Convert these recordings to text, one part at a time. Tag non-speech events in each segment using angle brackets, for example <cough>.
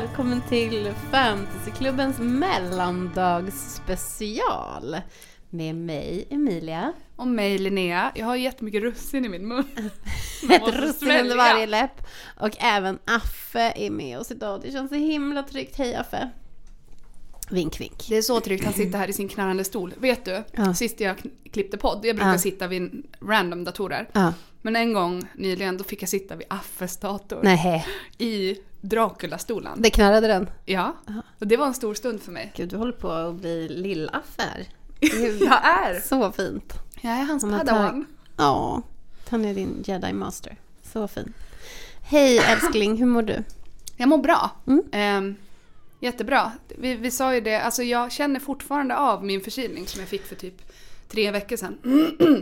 Välkommen till Fantasyklubbens mellandagsspecial. Med mig Emilia. Och mig Linnea. Jag har jättemycket russin i min mun. <laughs> Ett russin under varje läpp. Och även Affe är med oss idag. Det känns så himla tryggt. Hej Affe. Vink vink. Det är så tryggt, han sitter här i sin knarrande stol. Vet du, Ja. sist jag klippte podd, jag brukar Ja. sitta vid random datorer. Ja. Men en gång nyligen, då fick jag sitta vid Affes dator. Nej, I Dracula-stolen. det knarrade den. Ja, och det var en stor stund för mig. Gud, du håller på att bli lill-Affe här. <laughs> Jag är! Så fint. Jag är hans padawan. Ja, han är din jedi master. Så fin. Hej älskling, hur mår du? Jag mår bra. Mm. Ehm, jättebra. Vi, vi sa ju det, alltså jag känner fortfarande av min förkylning som jag fick för typ tre veckor sedan.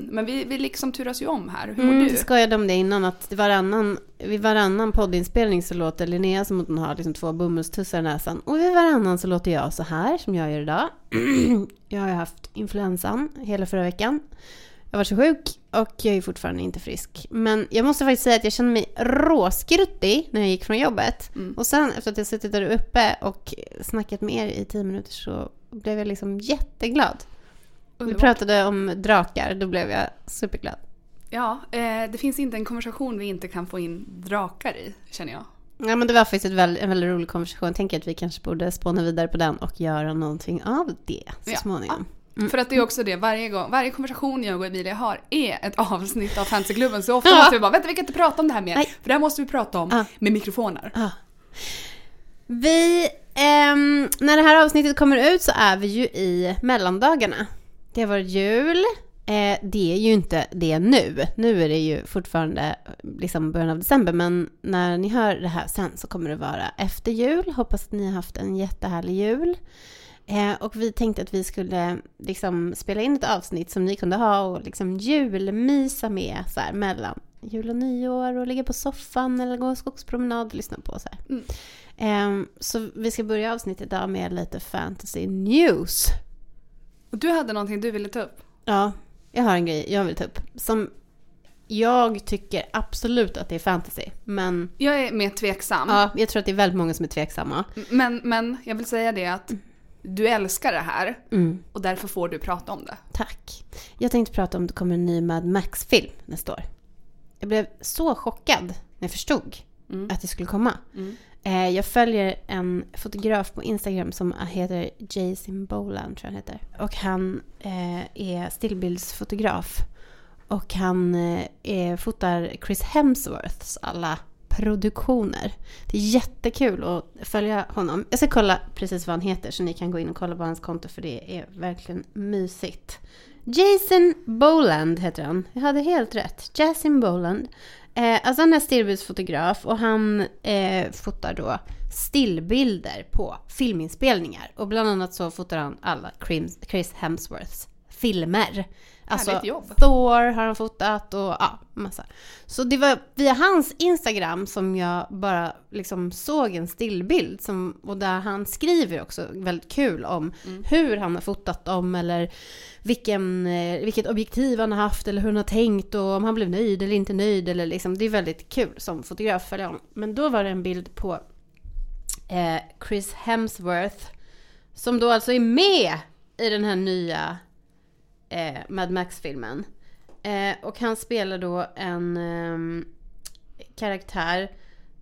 <clears throat> Men vi, vi liksom turas ju om här. Hur mår Mm, du? skojade om det innan att varannan, vid varannan poddinspelning så låter Linnea som att hon har liksom två bomullstussar i näsan. Och vid varannan så låter jag så här som jag gör idag. <clears throat> jag har ju haft influensan hela förra veckan. Jag var så sjuk och jag är fortfarande inte frisk. Men jag måste faktiskt säga att jag kände mig råskruttig när jag gick från jobbet. Mm. Och sen efter att jag suttit där uppe och snackat med er i tio minuter så blev jag liksom jätteglad. Vi Underbart. pratade om drakar, då blev jag superglad. Ja, eh, det finns inte en konversation vi inte kan få in drakar i, känner jag. Ja men det var faktiskt ett väl, en väldigt rolig konversation. Jag tänker att vi kanske borde spåna vidare på den och göra någonting av det så Ja. småningom. För att det är också det, varje, gång, varje konversation jag och Emilia har är ett <laughs> avsnitt av Fantasyklubben. Så ofta Ja. måste vi bara, vänta vi kan inte prata om det här mer. Nej. För det här måste vi prata om Ja. med mikrofoner. Ja. Vi, ehm, när det här avsnittet kommer ut så är vi ju i mellandagarna. Det varit jul. Eh, det är ju inte det nu. Nu är det ju fortfarande liksom början av december. Men när ni hör det här sen så kommer det vara efter jul. Hoppas att ni har haft en jättehärlig jul. Eh, och vi tänkte att vi skulle liksom spela in ett avsnitt som ni kunde ha och liksom julmysa med så här, mellan jul och nyår och ligga på soffan eller gå en skogspromenad och lyssna på så. Mm. Ehm, så vi ska börja avsnittet idag med lite fantasy news. Och du hade någonting du ville ta upp. Ja, jag har en grej jag vill ta upp. Som jag tycker absolut att det är fantasy. Men Jag är mer tveksam. ja, jag tror att det är väldigt många som är tveksamma. Men, men jag vill säga det att du älskar det här Mm, och därför får du prata om det. tack. Jag tänkte prata om det kommer en ny Mad Max-film nästa år. Jag blev så chockad när jag förstod Mm. att det skulle komma. Mm. Eh, jag följer en fotograf på Instagram som heter Jason Boland, tror jag han heter. Och han eh, är stillbildsfotograf. Och han eh, är, fotar Chris Hemsworths alla produktioner. Det är jättekul att följa honom. Jag ska kolla precis vad han heter så ni kan gå in och kolla på hans konto för det är verkligen mysigt. Jason Boland heter han. Jag hade helt rätt. Jason Boland. Eh, alltså han är stillbildsfotograf och han eh, fotar då stillbilder på filminspelningar. Och bland annat så fotar han alla Chris, Chris Hemsworths filmer. Alltså jobb. Thor har han fotat och ja, massa. Så det var via hans Instagram som jag bara liksom såg en stillbild som, och där han skriver också väldigt kul om Mm. hur han har fotat dem eller vilken, eh, vilket objektiv han har haft eller hur han har tänkt och om han blev nöjd eller inte nöjd. Eller liksom, det är väldigt kul som fotograf följa honom. Men då var det en bild på eh, Chris Hemsworth som då alltså är med i den här nya eh, Mad Max-filmen. Eh, och han spelar då en ehm, karaktär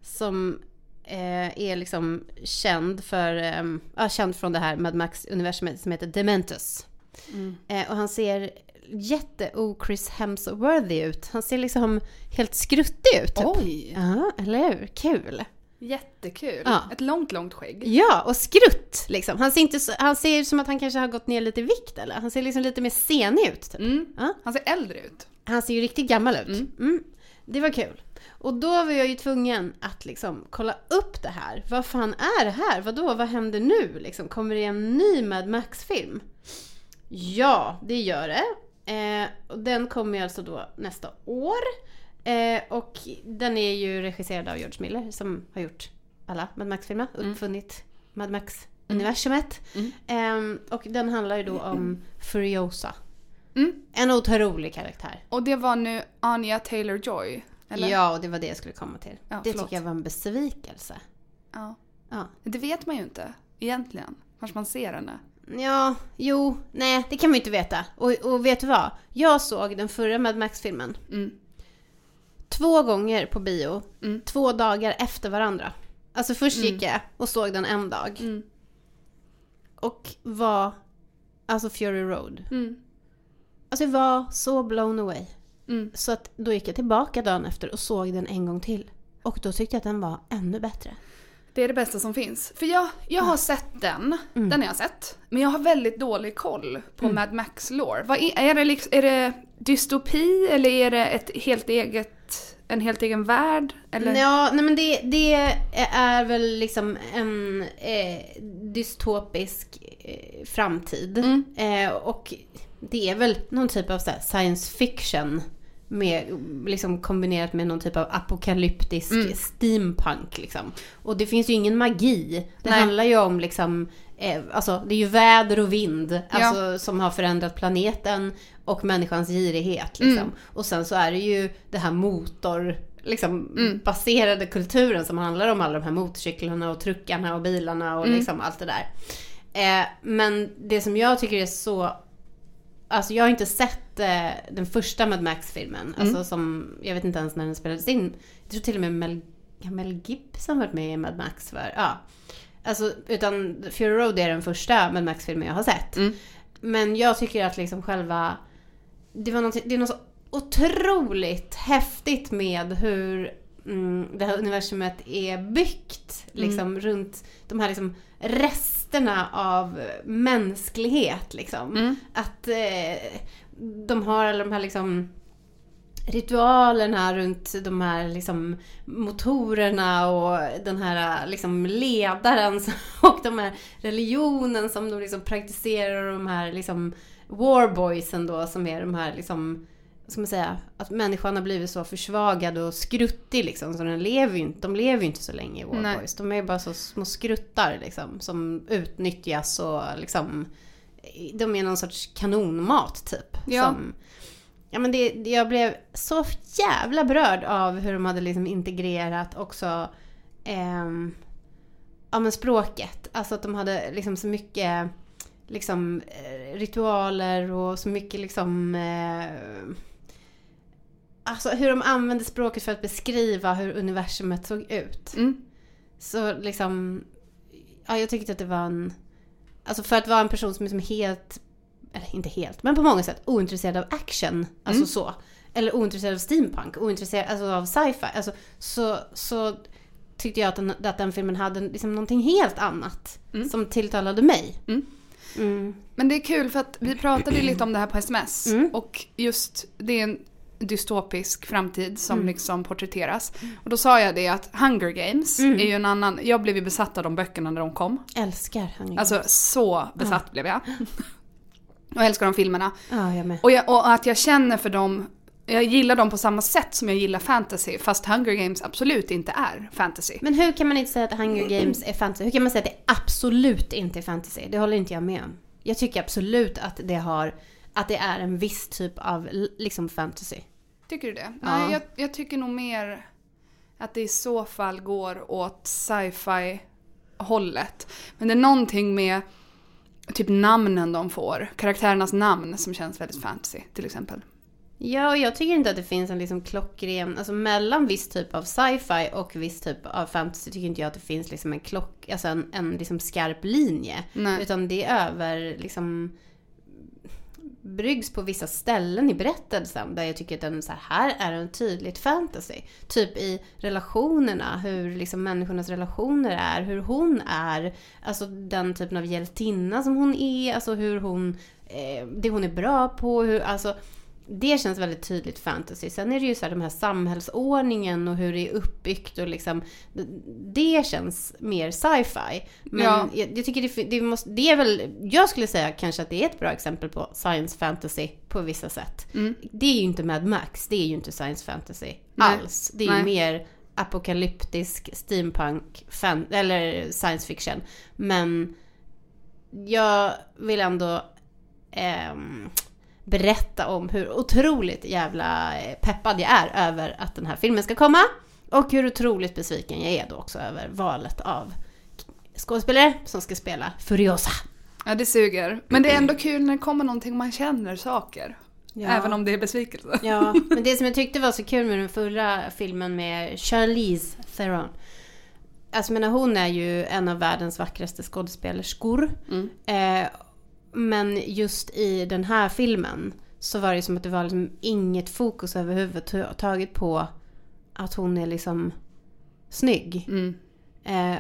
som eh, är liksom känd för, ehm, ja, känd från det här Mad Max-universumet som heter Dementus. Mm. Eh, och han ser jätte-o-Chris Hemsworthy ut. Han ser liksom helt skruttig ut. Typ. Oj! Ja, eller hur? Kul. Jättekul. Ja. Ett långt, långt skägg. Ja, och skrutt liksom. Han ser, inte så, han ser som att han kanske har gått ner lite i vikt eller? Han ser liksom lite mer senig ut. Typ. Mm. Ja. Han ser äldre ut. Han ser ju riktigt gammal ut. Mm. Mm. Det var kul. Och då var jag ju tvungen att liksom kolla upp det här. Vad fan är det här? Vadå? Vad händer nu? Liksom, kommer det en ny Mad Max-film? Ja, det gör det. Eh, och den kommer alltså då nästa år. Eh, och den är ju regisserad av George Miller som har gjort alla Mad Max-filmer. Mm. Uppfunnit Mad Max-universumet. Mm. Eh, och den handlar ju då om Furiosa. Mm. En otrolig karaktär. Och det var nu Anya Taylor-Joy. Eller? Ja, och det var det jag skulle komma till. Ja, det förlåt. tycker jag var en besvikelse. Ja. Ja. Det vet man ju inte egentligen. Kanske man ser henne. Ja, jo, nej, det kan man ju inte veta. Och, och vet du vad? Jag såg den förra Mad Max-filmen Mm. Två gånger på bio, Mm. två dagar efter varandra. Alltså först Mm. gick jag och såg den en dag Mm. och var, alltså Fury Road. Mm. Alltså jag var så blown away. Mm. Så att då gick jag tillbaka dagen efter och såg den en gång till. Och då tyckte jag att den var ännu bättre. Det är det bästa som finns. För jag, jag har sett den, Mm. den har jag sett. Men jag har väldigt dålig koll på Mad Max lore. Vad är, är, det liksom, är det dystopi eller är det ett helt eget, en helt egen värld? Eller? Ja, nej men det, det är väl liksom en eh, dystopisk eh, framtid. Mm. Eh, och det är väl någon typ av här, science fiction. Med, liksom kombinerat med någon typ av apokalyptisk Mm. steampunk. Liksom. Och det finns ju ingen magi. Det Nej. handlar ju om liksom, alltså det är ju väder och vind alltså, som har förändrat planeten och människans girighet. Liksom. Mm. Och sen så är det ju det här motor liksom, Mm. baserade kulturen som handlar om alla de här motorcyklarna och truckarna och bilarna och Mm. liksom allt det där. Eh, men det som jag tycker är så Alltså jag har inte sett eh, den första Mad Max-filmen. Alltså Mm. som, jag vet inte ens när den spelades in. Jag tror till och med Mel, Mel Gibson varit med i Mad Max för, ja. Alltså, utan Fury Road är den första Mad Max-filmen jag har sett. Mm. Men jag tycker att liksom själva, det, var något, det är något så otroligt häftigt med hur mm, det här universumet är byggt. Liksom runt de här liksom resterna av mänsklighet. Liksom. Mm. Att eh, de har alla de här liksom ritualerna runt de här liksom motorerna och den här liksom ledaren <laughs> och de här religionen som de liksom praktiserar och de här liksom warboysen då som är de här liksom ska man säga, att människan har blivit så försvagad och skruttig liksom så den lever ju inte, de lever ju inte så länge i warboys. De är bara så små skruttar liksom som utnyttjas och liksom de är någon sorts kanonmat typ. Ja. Som, ja men det, jag blev så jävla berörd av hur de hade liksom integrerat också ehm, ja men språket. Alltså att de hade liksom så mycket liksom eh, ritualer och så mycket liksom eh, Alltså hur de använde språket för att beskriva hur universumet såg ut. Mm. Så liksom, ja jag tyckte att det var en, alltså för att vara en person som är som helt, eller inte helt, men på många sätt ointresserad av action, alltså Mm. så. Eller ointresserad av steampunk, ointresserad alltså av sci-fi. Alltså, så, så tyckte jag att den, att den filmen hade liksom någonting helt annat Mm. som tilltalade mig. Mm. Mm. Men det är kul för att vi pratade lite om det här på sms. Mm. Och just det är en dystopisk framtid som Mm. liksom porträtteras. Och då sa jag det att Hunger Games Mm. är ju en annan, jag blev ju besatt av de böckerna när de kom. Älskar Hunger Alltså så besatt blev jag. <laughs> Och jag älskar de filmerna. Ja, jag med. Och, jag, och att jag känner för dem, jag gillar dem på samma sätt som jag gillar fantasy. Fast Hunger Games absolut inte är fantasy. Men hur kan man inte säga att Hunger Games är fantasy? Hur kan man säga att det absolut inte är fantasy? Det håller inte jag med om. Jag tycker absolut att det har, att det är en viss typ av liksom fantasy. Tycker du det? Ja. Nej, jag, jag tycker nog mer att det i så fall går åt sci-fi hållet. Men det är någonting med typ namnen de får. Karaktärernas namn som känns väldigt fantasy till exempel. Ja, och jag tycker inte att det finns en liksom klockren, alltså mellan viss typ av sci-fi och viss typ av fantasy tycker inte jag att det finns liksom en klock, alltså en, en liksom skarp linje. Nej. Utan det är över liksom bryggs på vissa ställen i berättelsen där jag tycker att den så här, här är en tydligt fantasy. Typ i relationerna, hur liksom människornas relationer är, hur hon är, alltså den typen av hjältinna som hon är, alltså hur hon, eh, det hon är bra på, hur, alltså det känns väldigt tydligt fantasy. Sen är det ju så här de här samhällsordningen och hur det är uppbyggt och liksom det känns mer sci-fi. Men Ja. jag, jag tycker det, det, måste, det är väl, jag skulle säga kanske att det är ett bra exempel på science fantasy på vissa sätt. Mm. Det är ju inte Mad Max, det är ju inte science fantasy Nej. alls. Det är Nej. ju mer apokalyptisk steampunk, fan, eller science fiction. Men jag vill ändå ehm, berätta om hur otroligt jävla eh, peppad jag är över att den här filmen ska komma. Och hur otroligt besviken jag är då också över valet av skådespelare som ska spela Furiosa. Ja, det suger. Men det är ändå kul när det kommer någonting man känner saker. Även om det är besvikelse. Ja, <laughs> men det som jag tyckte var så kul med den förra filmen med Charlize Theron. Alltså menar, hon är ju en av världens vackraste skådespelerskor. Mm. Eh, men just i den här filmen så var det som att det var liksom inget fokus överhuvudtaget på att hon är liksom snygg. Mm. Eh,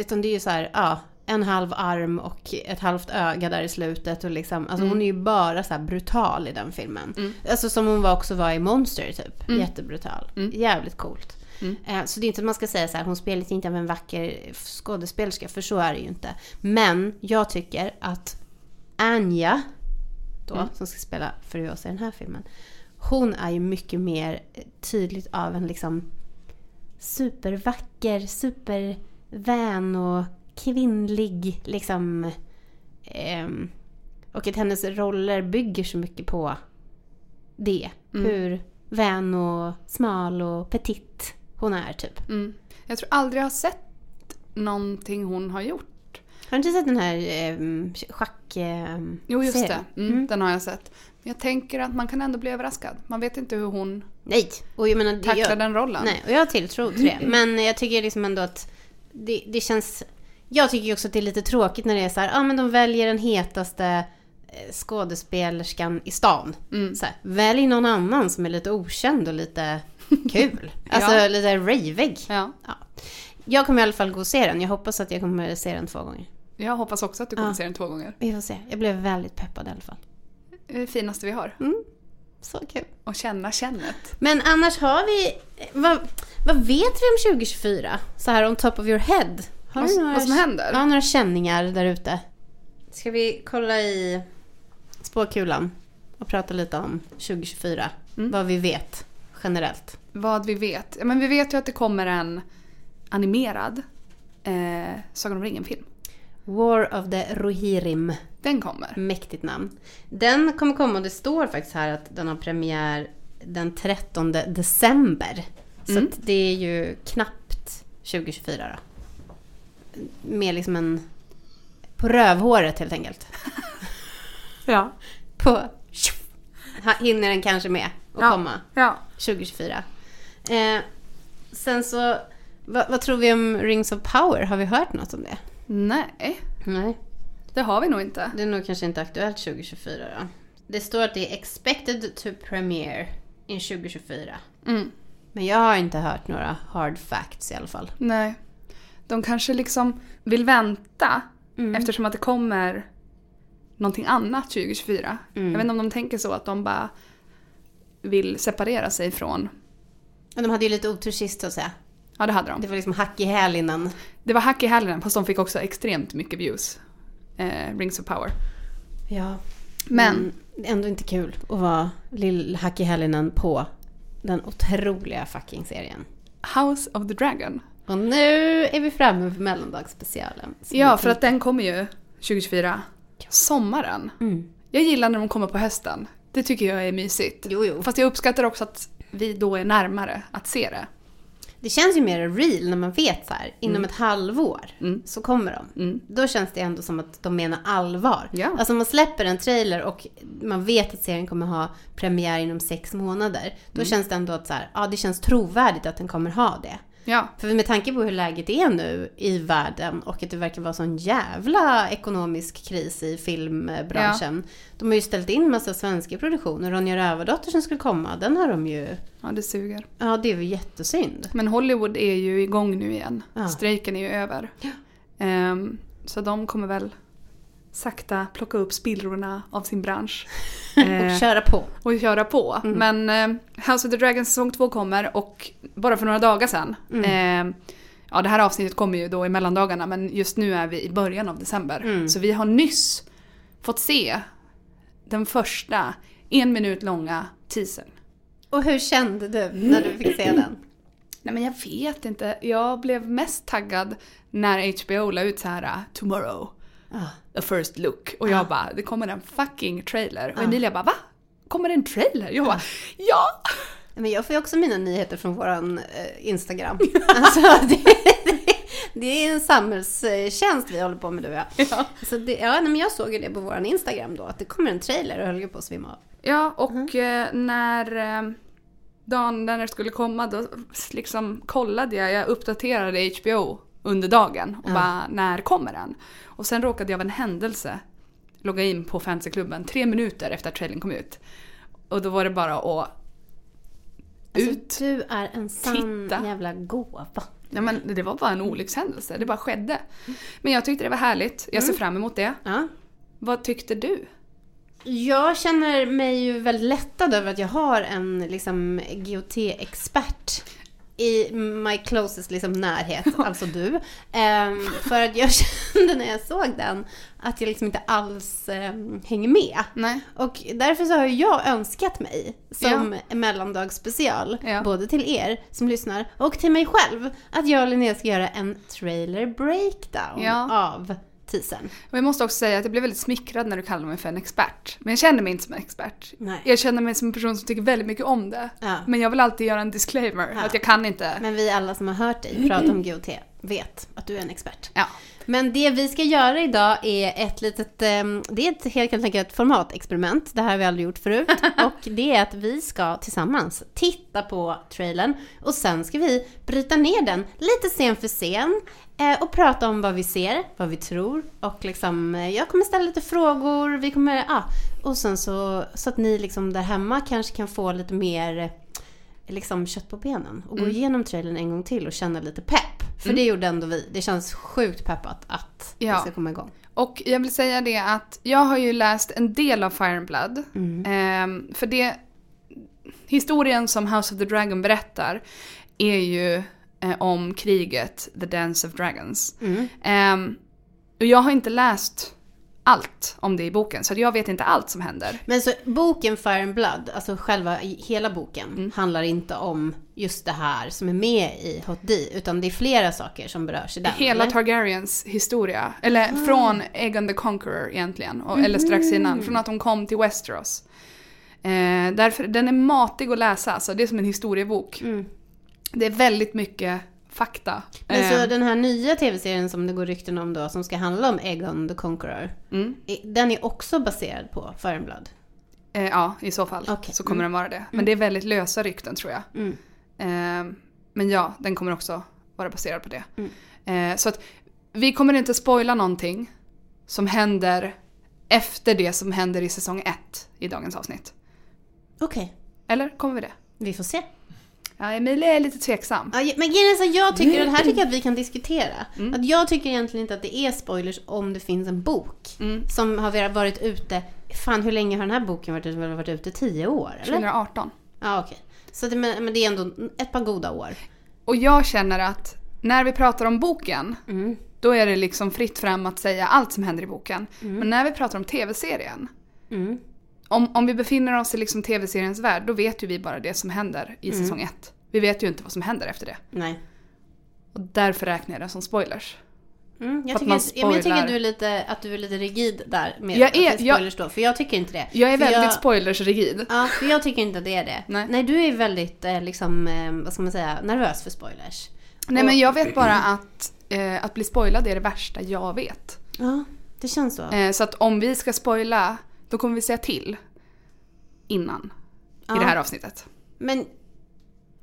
utan det är ju så här, ja, en halv arm och ett halvt öga där i slutet. Och liksom, alltså Mm. hon är ju bara så här brutal i den filmen. Mm. Alltså som hon var också var i Monster typ. Mm. Jättebrutal. Mm. Jävligt coolt. Mm. Eh, så det är inte att man ska säga så här, hon spelar inte av en vacker skådespelerska, för så är det ju inte. Men jag tycker att Anja, då, Mm. som ska spela Furiosa i den här filmen. Hon är ju mycket mer tydligt av en liksom supervacker, supervän och kvinnlig liksom. ehm, och att hennes roller bygger så mycket på det. Mm. Hur vän och smal och petit hon är typ. Mm. Jag tror aldrig jag har sett någonting hon har gjort. Har du inte sett den här um, schack... ehm, Jo, just serien? det. Mm, Mm. Den har jag sett. Men Jag tänker att man kan ändå bli överraskad. Man vet inte hur hon Nej, och jag menar... tacklar jag, den rollen. Nej, och jag har tilltro till det. <clears throat> Men jag tycker liksom ändå att det, det känns... Jag tycker också att det är lite tråkigt när det är så här, ja ah, men de väljer den hetaste eh, skådespelerskan i stan. Mm. Så här, välj någon annan som är lite okänd och lite kul. Alltså Ja. lite ravig. Ja. Jag kommer i alla fall gå och se den. Jag hoppas att jag kommer se den två gånger. Jag hoppas också att du kommer Ja. se den två gånger. Vi får se. Jag blev väldigt peppad i alla fall. Det är det finaste vi har. Så kul. Och känna kännet. Men annars har vi... Vad, vad vet vi om 2024? Så här on top of your head. Har Vad, du några, vad som händer? Ja, några känningar där ute? Ska vi kolla i spåkulan och prata lite om 2024? Mm. Vad vi vet generellt. Vad vi vet. Ja, men vi vet ju att det kommer en animerad eh, Sagan om ringen-film. War of the Rohirrim. Den kommer. Mäktigt namn. Den kommer komma och det står faktiskt här att den har premiär den 13 december. Så Mm. det är ju knappt 2024 då. Med liksom en... På rövhåret helt enkelt. <laughs> Ja. På... Hinner den kanske med att Ja. komma Ja. 2024. Eh, sen så... Vad, vad tror vi om Rings of Power? Har vi hört något om det? Nej, Nej. det har vi nog inte. Det är nog kanske inte aktuellt 2024 då. Det står att det är expected to premiere in 2024. Mm. Men jag har inte hört några hard facts i alla fall. Nej. De kanske liksom vill vänta Mm. eftersom att det kommer någonting annat 2024. Mm. Jag vet inte om de tänker så att de bara vill separera sig från... Men de hade ju lite otur sist så att säga. Ja, det hade de. Det var liksom hack i häl innan. Det var hack i hälen fast de fick också extremt mycket views. Eh, Rings of Power. Ja. Men ändå inte kul att vara lill hack i hälinen på den otroliga fucking serien. House of the Dragon. Och nu är vi framme på mellandagsspecialen. Ja, för att den kommer ju 2024. Sommaren. Mm. Jag gillar när de kommer på hösten. Det tycker jag är mysigt. Jo, jo. Fast jag uppskattar också att vi då är närmare att se det. Det känns ju mer real när man vet så här, inom ett halvår Mm. så kommer de. Mm. Då känns det ändå som att de menar allvar. Ja. Alltså man släpper en trailer och man vet att serien kommer ha premiär inom sex månader. Då Mm. känns det ändå att så här, ja, det känns trovärdigt att den kommer ha det. Ja. För med tanke på hur läget är nu i världen och att det verkar vara sån jävla ekonomisk kris i filmbranschen. De har ju ställt in massa svenska produktioner. Ronja Rövardotter som skulle komma, den har de ju... ja, det suger. Ja, det är ju jättesynd. Men Hollywood är ju igång nu igen. Ja. Strejken är ju över. Ehm, så de kommer väl sakta plocka upp spillrorna av sin bransch. <laughs> Eh, Och köra på. och köra på. Men eh, House of the Dragon säsong 2 kommer och bara för några dagar sedan. Eh, ja, det här avsnittet kommer ju då i mellandagarna men just nu är vi i början av december. Mm. Så vi har nyss fått se den första en minut långa teasern. Och hur kände du när du fick se den? <clears throat> Nej men jag vet inte. Jag blev mest taggad när HBO la ut så här “Tomorrow, Ah. A first look” och jag bara “Det kommer en fucking trailer” och Ah. Emilia bara “Va? Kommer det en trailer?” Jag bara “Ja!” Men jag får ju också mina nyheter från våran eh, Instagram. <laughs> Alltså, det, det, Det är en samhällstjänst vi håller på med du och jag. Ja. Så det, ja, men jag såg ju det på vår Instagram då, att det kommer en trailer och höll ju på att svimma av. Ja, och eh, när eh, dagen när det skulle komma då liksom kollade jag, jag uppdaterade HBO under dagen och Ja. bara när kommer den? Och sen råkade jag av en händelse logga in på fantasyklubben tre minuter efter att trailern kom ut. Och då var det bara att Alltså, ut. du är en sann Titta. jävla gåva. Nej, men det var bara en olyckshändelse, det bara skedde. Men jag tyckte det var härligt, jag ser fram emot det. Ja. Vad tyckte du? Jag känner mig ju väldigt lättad över att jag har en liksom, GOT-expert i my closest liksom, närhet, alltså du. Ehm, för att jag <laughs> kände när jag såg den att jag liksom inte alls ehm, hänger med. Nej. Och därför så har jag önskat mig som mellandagsspecial, Ja. både till er som lyssnar och till mig själv, att jag och Linnea ska göra en trailer breakdown Ja. av teasern. Och jag måste också säga att jag blev väldigt smickrad när du kallade mig för en expert. Men jag känner mig inte som en expert. Nej. Jag känner mig som en person som tycker väldigt mycket om det. Ja. Men jag vill alltid göra en disclaimer, Ja. att jag kan inte. Men vi alla som har hört dig prata om GOT vet att du är en expert. Ja. Men det vi ska göra idag är ett litet, ehm, det är ett helt enkelt ett formatexperiment. Det här har vi aldrig gjort förut. <laughs> Och det är att vi ska tillsammans titta på trailern och sen ska vi bryta ner den lite scen för scen eh, och prata om vad vi ser, vad vi tror och liksom, eh, jag kommer ställa lite frågor, vi kommer, ja, och sen så, så att ni liksom där hemma kanske kan få lite mer eh, liksom kött på benen och gå igenom trailern en gång till och känna lite pepp. För det gjorde ändå vi. Det känns sjukt peppat att Ja. det ska komma igång. Och jag vill säga det att jag har ju läst en del av Fire and Blood. Ehm, för det... Historien som House of the Dragon berättar är ju eh, om kriget The Dance of Dragons. Mm. Ehm, och jag har inte läst allt om det i boken, så jag vet inte allt som händer. Men så boken Fire and Blood, alltså själva hela boken, Mm. handlar inte om just det här som är med i Hot D, utan det är flera saker som berörs i den. Hela eller? Targaryens historia, eller från Aegon the Conqueror egentligen, och, eller Mhm. strax innan, från att de kom till Westeros. Eh, därför, den är matig att läsa, alltså, det är som en historiebok. Mm. Det är väldigt mycket fakta. Men så den här nya tv-serien som det går rykten om då, som ska handla om Egon the Conqueror, mm, den är också baserad på Blood? eh, ja, i så fall Okej. så kommer den vara det. Men det är väldigt lösa rykten tror jag. Mm. Eh, men ja, den kommer också vara baserad på det. Mm. Eh, så att vi kommer inte spoila någonting som händer efter det som händer i säsong 1 i dagens avsnitt. Okej, Eller kommer vi det? vi får se. Ja, Emilia är lite tveksam. Ja, men grejen jag tycker, det här tycker jag att vi kan diskutera. Mm. Att jag tycker egentligen inte att det är spoilers om det finns en bok Mm. som har varit ute, fan hur länge har den här boken varit ute? Väl varit ute? Tio år eller? 2018. Ja okej. Så det, men, men det är ändå ett par goda år. Och jag känner att när vi pratar om boken, Mm. då är det liksom fritt fram att säga allt som händer i boken. Men när vi pratar om tv-serien, Mm. Om, om vi befinner oss i liksom tv-seriens värld, då vet ju vi bara det som händer i säsong 1. Vi vet ju inte vad som händer efter det. Nej. Och därför räknar jag det som spoilers. Mm, jag, tycker, men jag tycker spoilar. att du är lite, att du är lite rigid där med Jag är- spoilers då. För jag tycker inte det. Jag är För väldigt jag, spoilers-rigid. Ja, för jag tycker inte att det är det. Nej. du är väldigt, eh, liksom, eh, vad ska man säga, nervös för spoilers. Nej Och- men jag vet bara att, eh, att bli spoilad är det värsta jag vet. Ja, det känns så. Eh, så att om vi ska spoila, då kommer vi säga till innan i Ja. det här avsnittet. Men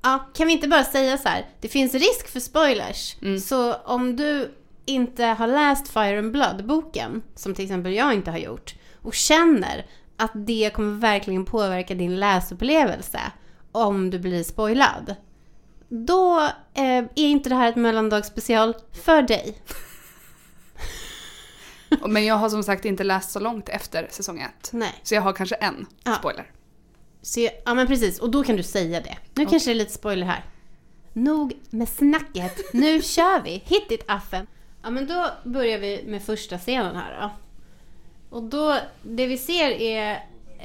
ja, kan vi inte bara säga så här? Det finns risk för spoilers. Mm. Så om du inte har läst Fire and Blood-boken, som till exempel jag inte har gjort, och känner att det kommer verkligen påverka din läsupplevelse om du blir spoilad. Då eh, är inte det här ett mellandagsspecial för dig. Men jag har som sagt inte läst så långt efter säsong 1. Nej. Så jag har kanske en Ja. spoiler. Så, ja men precis, och då kan du säga det. Nu kanske det är lite spoiler här. Nog med snacket, nu <laughs> kör vi! Hit it affen! Ja men då börjar vi med första scenen här då. Och då, det vi ser är,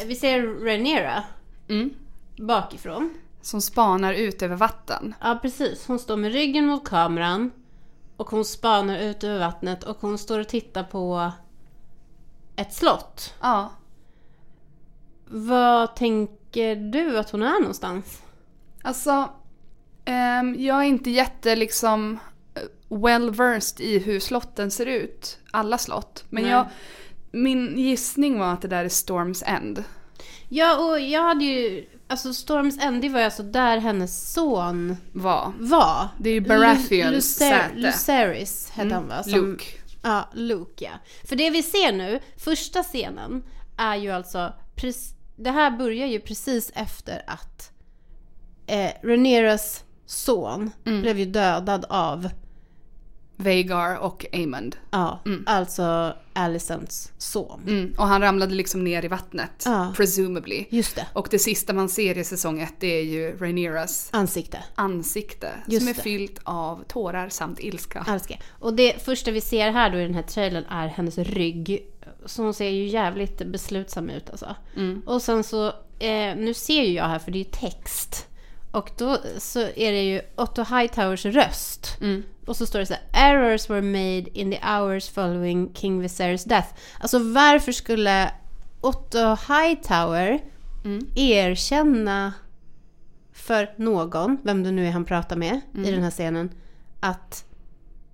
vi ser Rhaenyra Mm. bakifrån. Som spanar ut över vatten. Ja precis, hon står med ryggen mot kameran. Och hon spanar ut över vattnet och hon står och tittar på ett slott. Ja. Vad tänker du att hon är någonstans? Alltså, ehm, jag är inte jätte liksom eh, well versed i hur slotten ser ut. Alla slott. Men Nej. jag, min gissning var att det där är Storms End. Ja, och jag hade ju... Alltså Storms det var ju alltså där hennes son Var. var. Det är ju Baratheons Lu- säte. Lucerys hette han va? Som- Luke. Ja, Luke ja. För det vi ser nu, första scenen, är ju alltså... Det här börjar ju precis efter att eh, Rhaenyras son Mm. blev ju dödad av, Vagar och Aemond. ja, alltså Alicents son. Mm. Och han ramlade liksom ner i vattnet. Ja. Presumably. Just det, Och det sista man ser i säsong ett det är ju Rhaenyras ansikte. ansikte. Just som är det. fyllt av tårar samt ilska. Älskar. Och det första vi ser här då i den här trailern är hennes rygg. Så hon ser ju jävligt beslutsam ut alltså. Mm. Och sen så, eh, nu ser ju jag här för det är ju text. Och då så är det ju Otto Hightowers röst. Mm. Och så står det så här, Errors were made in the hours following King Viserys death. Alltså varför skulle Otto Hightower Mm. erkänna för någon, vem det nu är han pratar med Mm. i den här scenen, att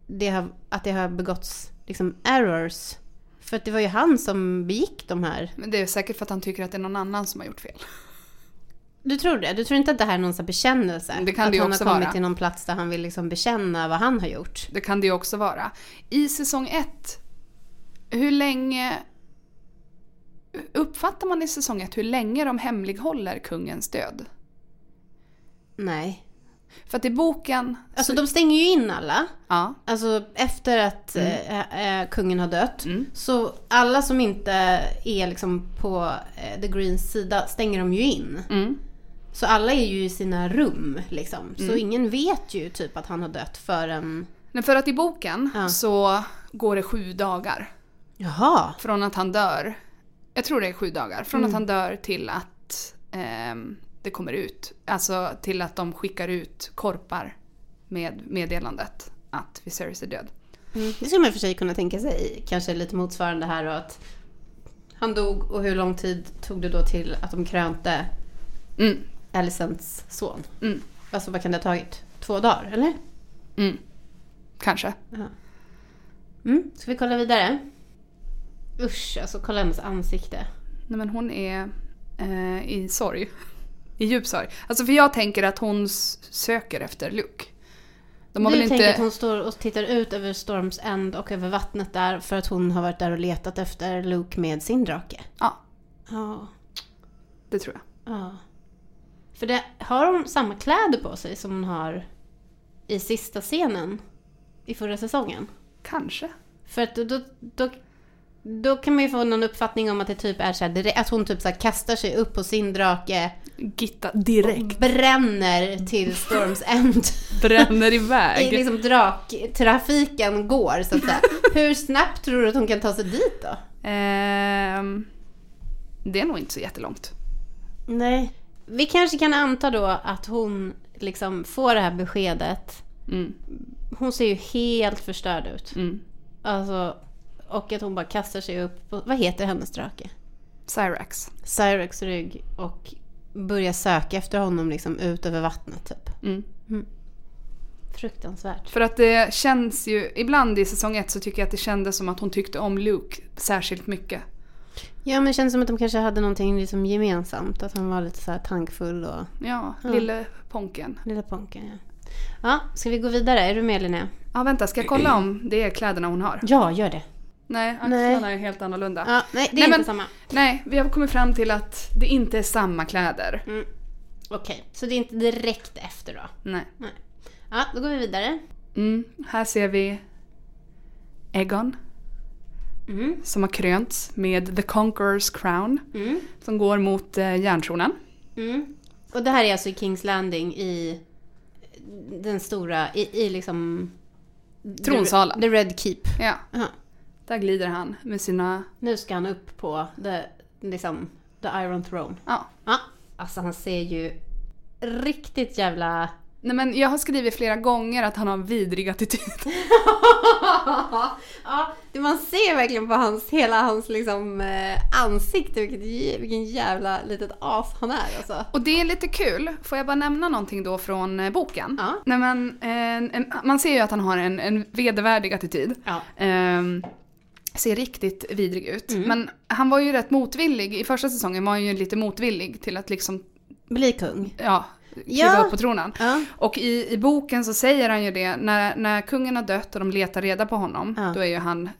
det har, att det har begåtts liksom errors. För att det var ju han som begick de här. Men det är säkert för att han tycker att det är någon annan som har gjort fel. Du tror det? Du tror inte att det här är någon sån bekännelse? Det kan att det han också har kommit vara. till någon plats där han vill liksom bekänna vad han har gjort? Det kan det ju också vara. I säsong ett, hur länge... Uppfattar man i säsong ett hur länge de hemlighåller kungens död? Nej. För att i boken... Alltså de stänger ju in alla. Ja. Alltså efter att eh, eh, kungen har dött. Mm. Så alla som inte är liksom på eh, the Greens sida stänger de ju in. Mm. Så alla är ju i sina rum liksom. Så Mm. ingen vet ju typ att han har dött förrän... Men för att i boken Ja. så går det sju dagar Jaha! från att han dör. Jag tror det är sju dagar. Från Mm. att han dör till att ehm, det kommer ut. Alltså till att de skickar ut korpar med meddelandet att Viserys är död. Mm. Det skulle man i och för sig kunna tänka sig kanske lite motsvarande här och att han dog och hur lång tid tog det då till att de krönte Mm. Alicents son? Mm. Alltså vad kan det ha tagit? Två dagar eller? Mm. Kanske. Ja. Mm. Ska vi kolla vidare? Usch, alltså kolla hennes ansikte. Nej men hon är eh, i sorg. I djup sorg. Alltså för jag tänker att hon söker efter Luke. De har du väl tänker inte... att hon står och tittar ut över Storms End och över vattnet där för att hon har varit där och letat efter Luke med sin drake? Ja, Ja. det tror jag. Ja. För det, har hon samma kläder på sig som hon har i sista scenen i förra säsongen? Kanske. För att då, då, då kan man ju få någon uppfattning om att det typ är så här, att hon typ så kastar sig upp på sin drake Gitta och direkt. bränner till Storms End. <laughs> Bränner I iväg. liksom draktrafiken går så att säga. Hur snabbt tror du att hon kan ta sig dit då? Ehm, det är nog inte så jättelångt. Nej. Vi kanske kan anta då att hon liksom får det här beskedet. Mm. Hon ser ju helt förstörd ut. Mm. Alltså, och att hon bara kastar sig upp på, vad heter hennes drake? Cyrax. Cyrex rygg och börjar söka efter honom liksom ut över vattnet typ. Mm. Fruktansvärt. För att det känns ju, ibland i säsong ett så tycker jag att det kändes som att hon tyckte om Luke särskilt mycket. Ja men det känns som att de kanske hade någonting liksom gemensamt. Att han var lite så här tankfull och Ja, Ja. lille Ponken. lilla ponken. Ja. ja, ska vi gå vidare? Är du med Linnea? Ja, vänta, ska jag kolla om det är kläderna hon har? Ja, gör det. Nej, Nej. axlarna är helt annorlunda. Ja, nej, det är Nej, inte men- samma. Nej, vi har kommit fram till att det inte är samma kläder. Mm. Okej, så det är inte direkt efter då? Nej. Ja, då går vi vidare. Mm, här ser vi Egon Mm. som har krönts med The Conqueror's Crown Mm. som går mot eh, järntronen. Mm. Och det här är alltså i Kings Landing i den stora, i, i liksom... Tronsalen. The Red Keep. Ja, Aha. där glider han med sina... Nu ska han upp på the, liksom, the Iron Throne. Ja, Ja, alltså han ser ju riktigt jävla Nej men jag har skrivit flera gånger att han har en vidrig attityd. <laughs> ja, det man ser verkligen på hans, hela hans liksom, eh, ansikte vilket, vilken jävla litet as han är alltså. Och det är lite kul, får jag bara nämna någonting då från eh, boken? Ja. Nej, men, en, en, man ser ju att han har en, en vedervärdig attityd. Ja. Ehm, ser riktigt vidrig ut. Mm. Men han var ju rätt motvillig, i första säsongen var han ju lite motvillig till att liksom, Bli kung. ja, kliva Ja. upp på tronen. Ja. Och i, i boken så säger han ju det, när, när kungen har dött och de letar reda på honom, Ja. då är ju han,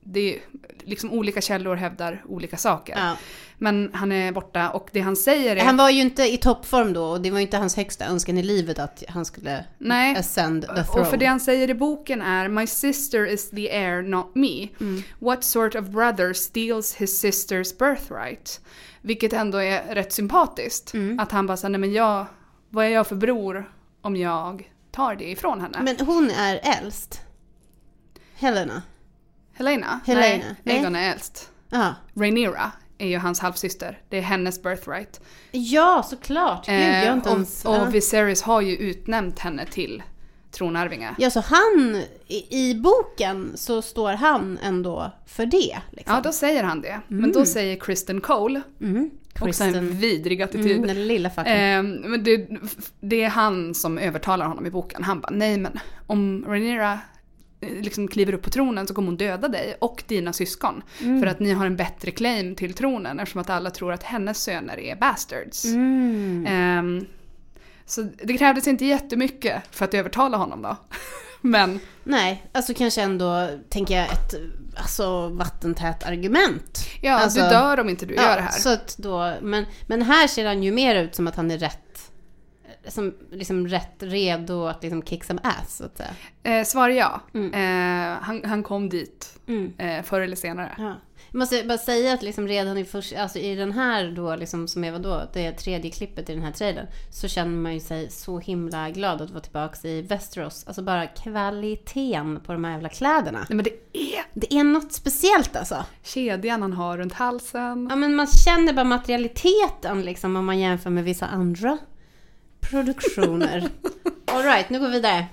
det är liksom olika källor hävdar olika saker. Ja. Men han är borta och det han säger är... Han var ju inte i toppform då och det var ju inte hans högsta önskan i livet att han skulle Nej. ascend the throne. Och för det han säger i boken är My sister is the heir, not me. Mm. What sort of brother steals his sister's birthright? Vilket ändå är rätt sympatiskt. Mm. Att han bara säger, nej men jag, vad är jag för bror om jag tar det ifrån henne? Men hon är äldst. Helena. Helena? Helena, Nej. Aegon är äldst. Ja. Rhaenyra är ju hans halvsyster. Det är hennes birthright. Ja, såklart. Gud, jag har inte Eh, ens... och, och Viserys har ju utnämnt henne till tronarvinge. Ja, så han, i, i boken så står han ändå för det. Liksom. Ja, då säger han det. Men då säger Kristen Cole, Mm. Också en vidrig attityd. mm, den lilla fucken. Ehm, men det, det är han som övertalar honom i boken. Han bara, nej men om Rhaenyra eh, liksom kliver upp på tronen så kommer hon döda dig och dina syskon. Mm. För att ni har en bättre claim till tronen eftersom att alla tror att hennes söner är bastards. Mm. Ehm, så det krävdes inte jättemycket för att övertala honom då. <laughs> <laughs> Men Nej, alltså kanske ändå, tänker jag, ett alltså, vattentät argument. ja, Alltså, du dör om inte du gör det här. Så att då, men, men här ser han ju mer ut som att han är rätt, som, liksom rätt redo att liksom kick some ass, så att säga. Eh, svar ja. Mm. Eh, han, han kom dit Mm. eh, förr eller senare. Ja. Jag måste bara säga att liksom redan i, först, alltså i den här då, liksom, som är vadå, det tredje klippet i den här trailern, så känner man ju sig så himla glad att vara tillbaka i Västerås. Alltså bara kvaliteten på de här jävla kläderna. Nej men det är Det är något speciellt alltså. kedjan han har runt halsen. Ja men man känner bara materialiteten liksom om man jämför med vissa andra produktioner. <laughs> Alright, nu går vi vidare.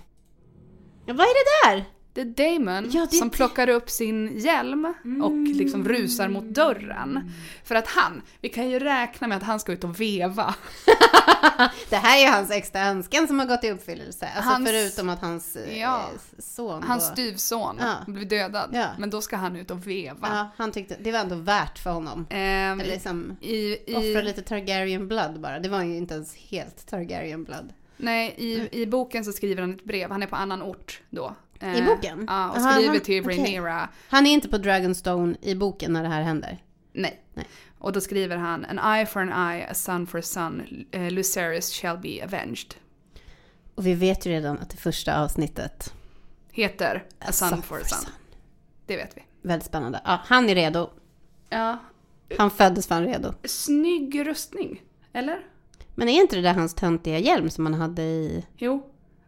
Ja, vad är det där? Det är Damon Ja, det som plockar upp sin hjälm och liksom rusar mot dörren. För att han, vi kan ju räkna med att han ska ut och veva. <laughs> Det här är ju hans extra önskan som har gått i uppfyllelse. Alltså Hans- förutom att hans eh, Ja. son Hans styvson Ja. blir dödad. Ja. Men då ska han ut och veva. Ja, han tyckte det var ändå värt för honom. Ehm, liksom i, offra i, lite Targaryen blood bara. Det var ju inte ens helt Targaryen blood. nej, i, I boken så skriver han ett brev, han är på annan ort då. I Eh, boken? Ja, och Aha, skriver han- till. Rhaenyra. Han är inte på Dragonstone i boken när det här händer. Nej. Nej. Och då skriver han An eye for an eye, a son for a son, uh, Lucerys shall be avenged. Och vi vet ju redan att det första avsnittet, Heter A son for a son. Det vet vi. väldigt spännande. Ja, han är redo. Ja. Han föddes fan redo. Snygg rustning. Eller? Men är inte det där hans töntiga hjälm som han hade i... Jo.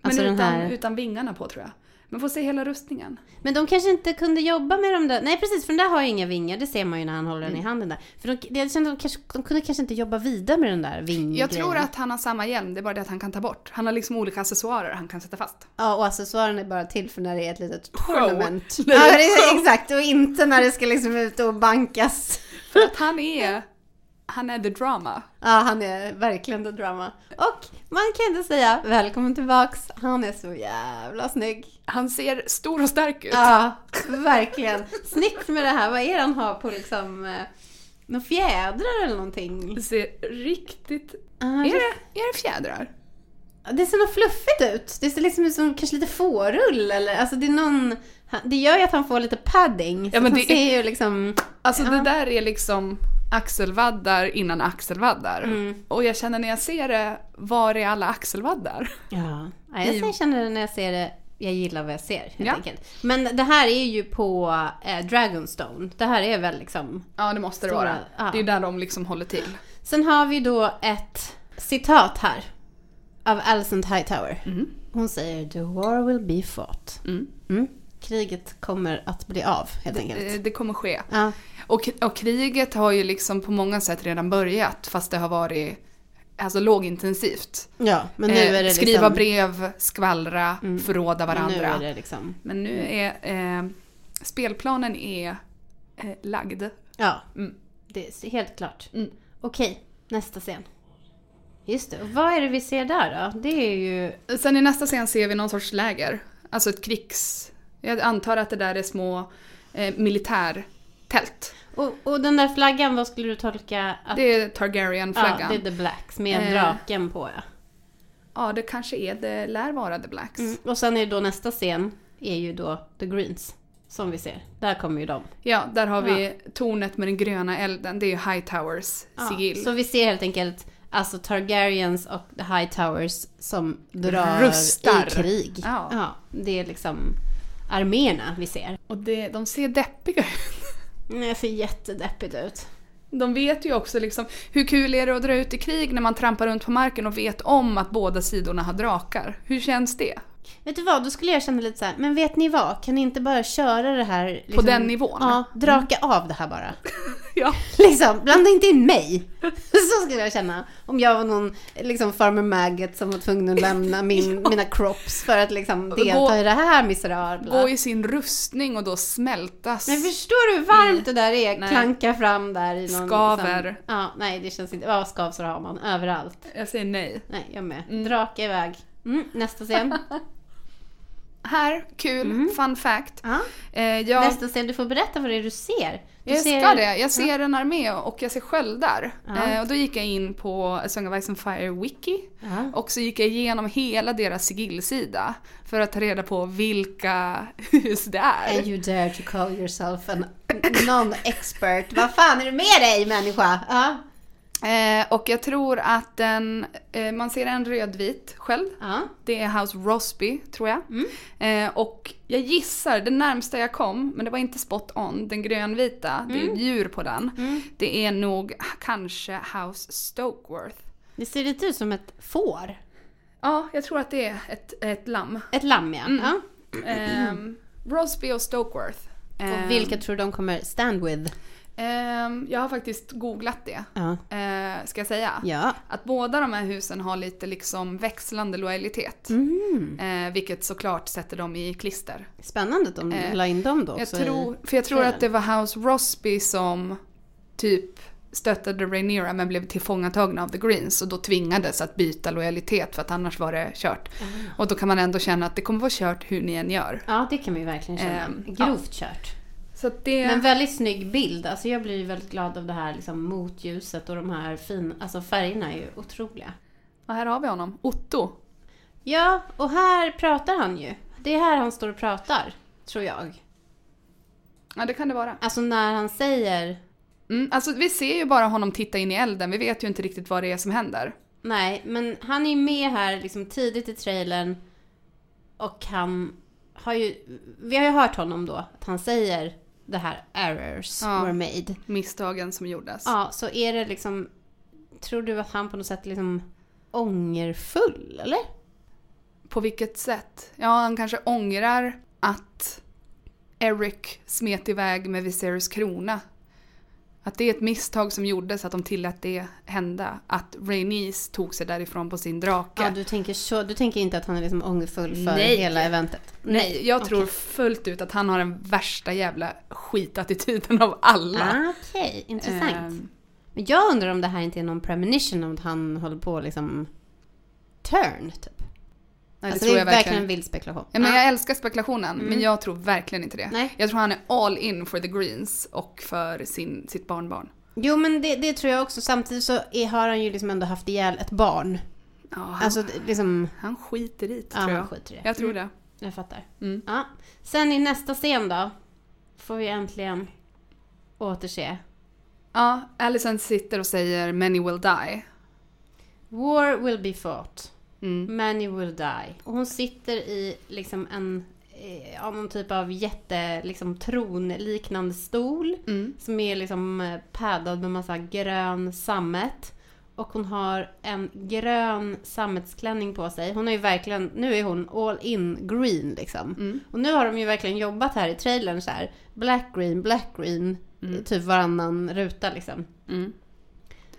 Men Alltså utan, här- utan vingarna på tror jag. Men får se hela rustningen. Men de kanske inte kunde jobba med de där... Nej precis, för den där har ju inga vingar. Det ser man ju när han håller den Mm. i handen där. För de, jag kände att de, kanske, de kunde kanske inte jobba vidare med den där vinggrejen. Jag tror att han har samma hjälm, det är bara det att han kan ta bort. Han har liksom olika accessoarer han kan sätta fast. Ja, och accessoaren är bara till för när det är ett litet tournament. Ja, är exakt. Och inte när det ska liksom ut och bankas. För att han är, han är the drama. Ja, han är verkligen the drama. Och man kan inte säga välkommen tillbaks. Han är så jävla snygg. Han ser stor och stark ut. Ja, verkligen. Snyggt med det här. Vad är det han har på liksom... Eh, några fjädrar eller någonting? Det ser riktigt... Ah, Är det, är det fjädrar? det ser något fluffigt ut. Det ser liksom ut som kanske lite fårull eller alltså det är någon... Det gör ju att han får lite padding. Ja, men det ser ju liksom... Alltså Ja. det där är liksom axelvaddar innan axelvaddar. Mm. Och jag känner när jag ser det, var är alla axelvaddar? Ja, ja jag I- känner det när jag ser det. Jag gillar vad jag ser helt Ja. enkelt. Men det här är ju på eh, Dragonstone. Det här är väl liksom... Ja, det måste det Stora, vara. ja. Det är där de liksom håller till. Sen har vi då ett citat här. Av Alicent Hightower. Mm. Hon säger “The war will be fought”. Mm. Mm. Kriget kommer att bli av helt enkelt. Det kommer ske. Ja. Och, och kriget har ju liksom på många sätt redan börjat fast det har varit alltså lågintensivt. Ja, men nu Eh, är det skriva liksom... brev, skvallra, Mm. förråda men varandra. Nu är liksom... Men nu är eh, spelplanen är eh, lagd. Ja, Mm. det är helt klart. Mm. Okej, nästa scen. Just det, och vad är det vi ser där då? Det är ju... Sen i nästa scen ser vi någon sorts läger. Alltså ett krigs... Jag antar att det där är små eh, militärtält. Och, och den där flaggan, vad skulle du tolka att... Det är Targaryen-flaggan. Ja, det är The Blacks med Eh. draken på ja. Ja, det kanske är, det lär vara The Blacks. Mm. Och sen är då nästa scen, är ju då The Greens. Som vi ser. Där kommer ju de. Ja, där har vi tornet med den gröna elden. Det är ju Hightowers Ja, sigill. Så vi ser helt enkelt alltså Targaryens och The High Towers som drar Rustar. i krig. Ja. det är liksom arméerna vi ser. Och det, de ser deppiga ut. Det ser jättedeppigt ut. De vet ju också liksom, hur kul är det att dra ut i krig när man trampar runt på marken och vet om att båda sidorna har drakar? Hur känns det? Vet du vad, då skulle jag känna lite så här, men vet ni vad? Kan ni inte bara köra det här... Liksom, På den nivån? Ja, draka av det här bara. <laughs> Ja. Liksom, blanda inte in mig. <laughs> Så skulle jag känna. Om jag var någon liksom farmer maggot som var tvungen att lämna min, <laughs> mina crops för att liksom delta Gå- i det här miserabla. Gå i sin rustning och då smältas. Men förstår du hur varmt det där är? Nej. Klanka fram där i någon... Skaver. Liksom, ja, nej det känns inte... Ja, skavsår har man överallt. Jag säger nej. Nej, jag med. Drake iväg. Mm, nästa scen. Här, kul, fun fact. Ja. Eh, jag, Nästa scen, du får berätta vad det är du ser. Du jag ser... ska det. Jag ser en armé och jag ser sköldar. Ja. Eh, och då gick jag in på A Song of Ice and Fire Wiki. Ja. Och så gick jag igenom hela deras sigillsida. För att ta reda på vilka <laughs> hus det är. And you dare to call yourself an <laughs> non-expert. Vad fan är det med dig människa? Eh, och jag tror att den, eh, man ser en rödvit sköld. Ja. Det är House Rosby, tror jag. Mm. Eh, och jag gissar, det närmsta jag kom, men det var inte spot on, den grönvita, det är ett djur på den. Mm. Det är nog kanske House Stokeworth. Det ser lite ut som ett får. Ja, jag tror att det är ett, ett lamm. Ett lamm ja. Mm. ja. Ehm, Rosby och Stokeworth. Ehm, Och vilka tror du de kommer stand with? Ehm, jag har faktiskt googlat det, Ja. eh, ska jag säga. Ja. Att båda de här husen har lite liksom växlande lojalitet. Mm. Eh, vilket såklart sätter dem i klister. Spännande att de Eh, la in dem då Jag tror, för jag tror att det var House Rosby som typ stöttade Rhaenyra men blev tillfångatagna av The Greens och då tvingades att byta lojalitet för att annars var det kört. Ah. Och då kan man ändå känna att det kommer vara kört hur ni än gör. Ja, det kan vi verkligen känna. Ehm, Grovt kört. Det... Men väldigt snygg bild. Alltså jag blir ju väldigt glad av det här liksom, motljuset och de här fina... Alltså färgerna är ju otroliga. Och här har vi honom, Otto. Ja, och här pratar han ju. Det är här han står och pratar, tror jag. Ja det kan det vara. Alltså när han säger... Mm, alltså vi ser ju bara honom titta in i elden, vi vet ju inte riktigt vad det är som händer. Nej, men han är ju med här liksom tidigt i trailern. Och han har ju... Vi har ju hört honom då, att han säger det här errors Ja. were made. Misstagen som gjordes. Ja, så är det liksom... Tror du att han på något sätt liksom ångerfull, eller? På vilket sätt? Ja, han kanske ångrar att Eric smet iväg med Viserys krona. Att det är ett misstag som gjordes, att de tillät det hända. Att Rhaenys tog sig därifrån på sin drake. Ja, du tänker så. Du tänker inte att han är liksom ångerfull för Nej. hela eventet? Nej, jag tror okej. fullt ut att han har den värsta jävla skitattityden av alla. Ah, Okej, intressant. Ehm, Men jag undrar om det här inte är någon premonition om att han håller på liksom turn, typ. Nej, det alltså tror det är jag verkligen verkligen. en vild spekulation. Ja, men jag älskar spekulationen, Mm. men jag tror verkligen inte det. Nej. Jag tror han är all in for the greens och för sin, sitt barnbarn. Jo, men det, det tror jag också. Samtidigt så är, har han ju liksom ändå haft ihjäl ett barn. Ja, han, Alltså det- liksom... han skiter i det, Ja, tror han jag. skiter i det. Jag tror Mm, det. Jag fattar. Mm. Ja. Sen i nästa scen då, får vi äntligen återse. Ja, Alicent sitter och säger “Many will die”. War will be fought. Mm. Many will die. Och hon sitter i liksom en, eh, ja, någon typ av jätte, liksom tronliknande stol. Mm. Som är liksom eh, paddad med massa grön sammet. Och hon har en grön sammetsklänning på sig. Hon är ju verkligen, nu är hon all in green liksom. Mm. Och nu har de ju verkligen jobbat här i trailern så här. Black green, black green. Mm. Typ varannan ruta liksom. Mm.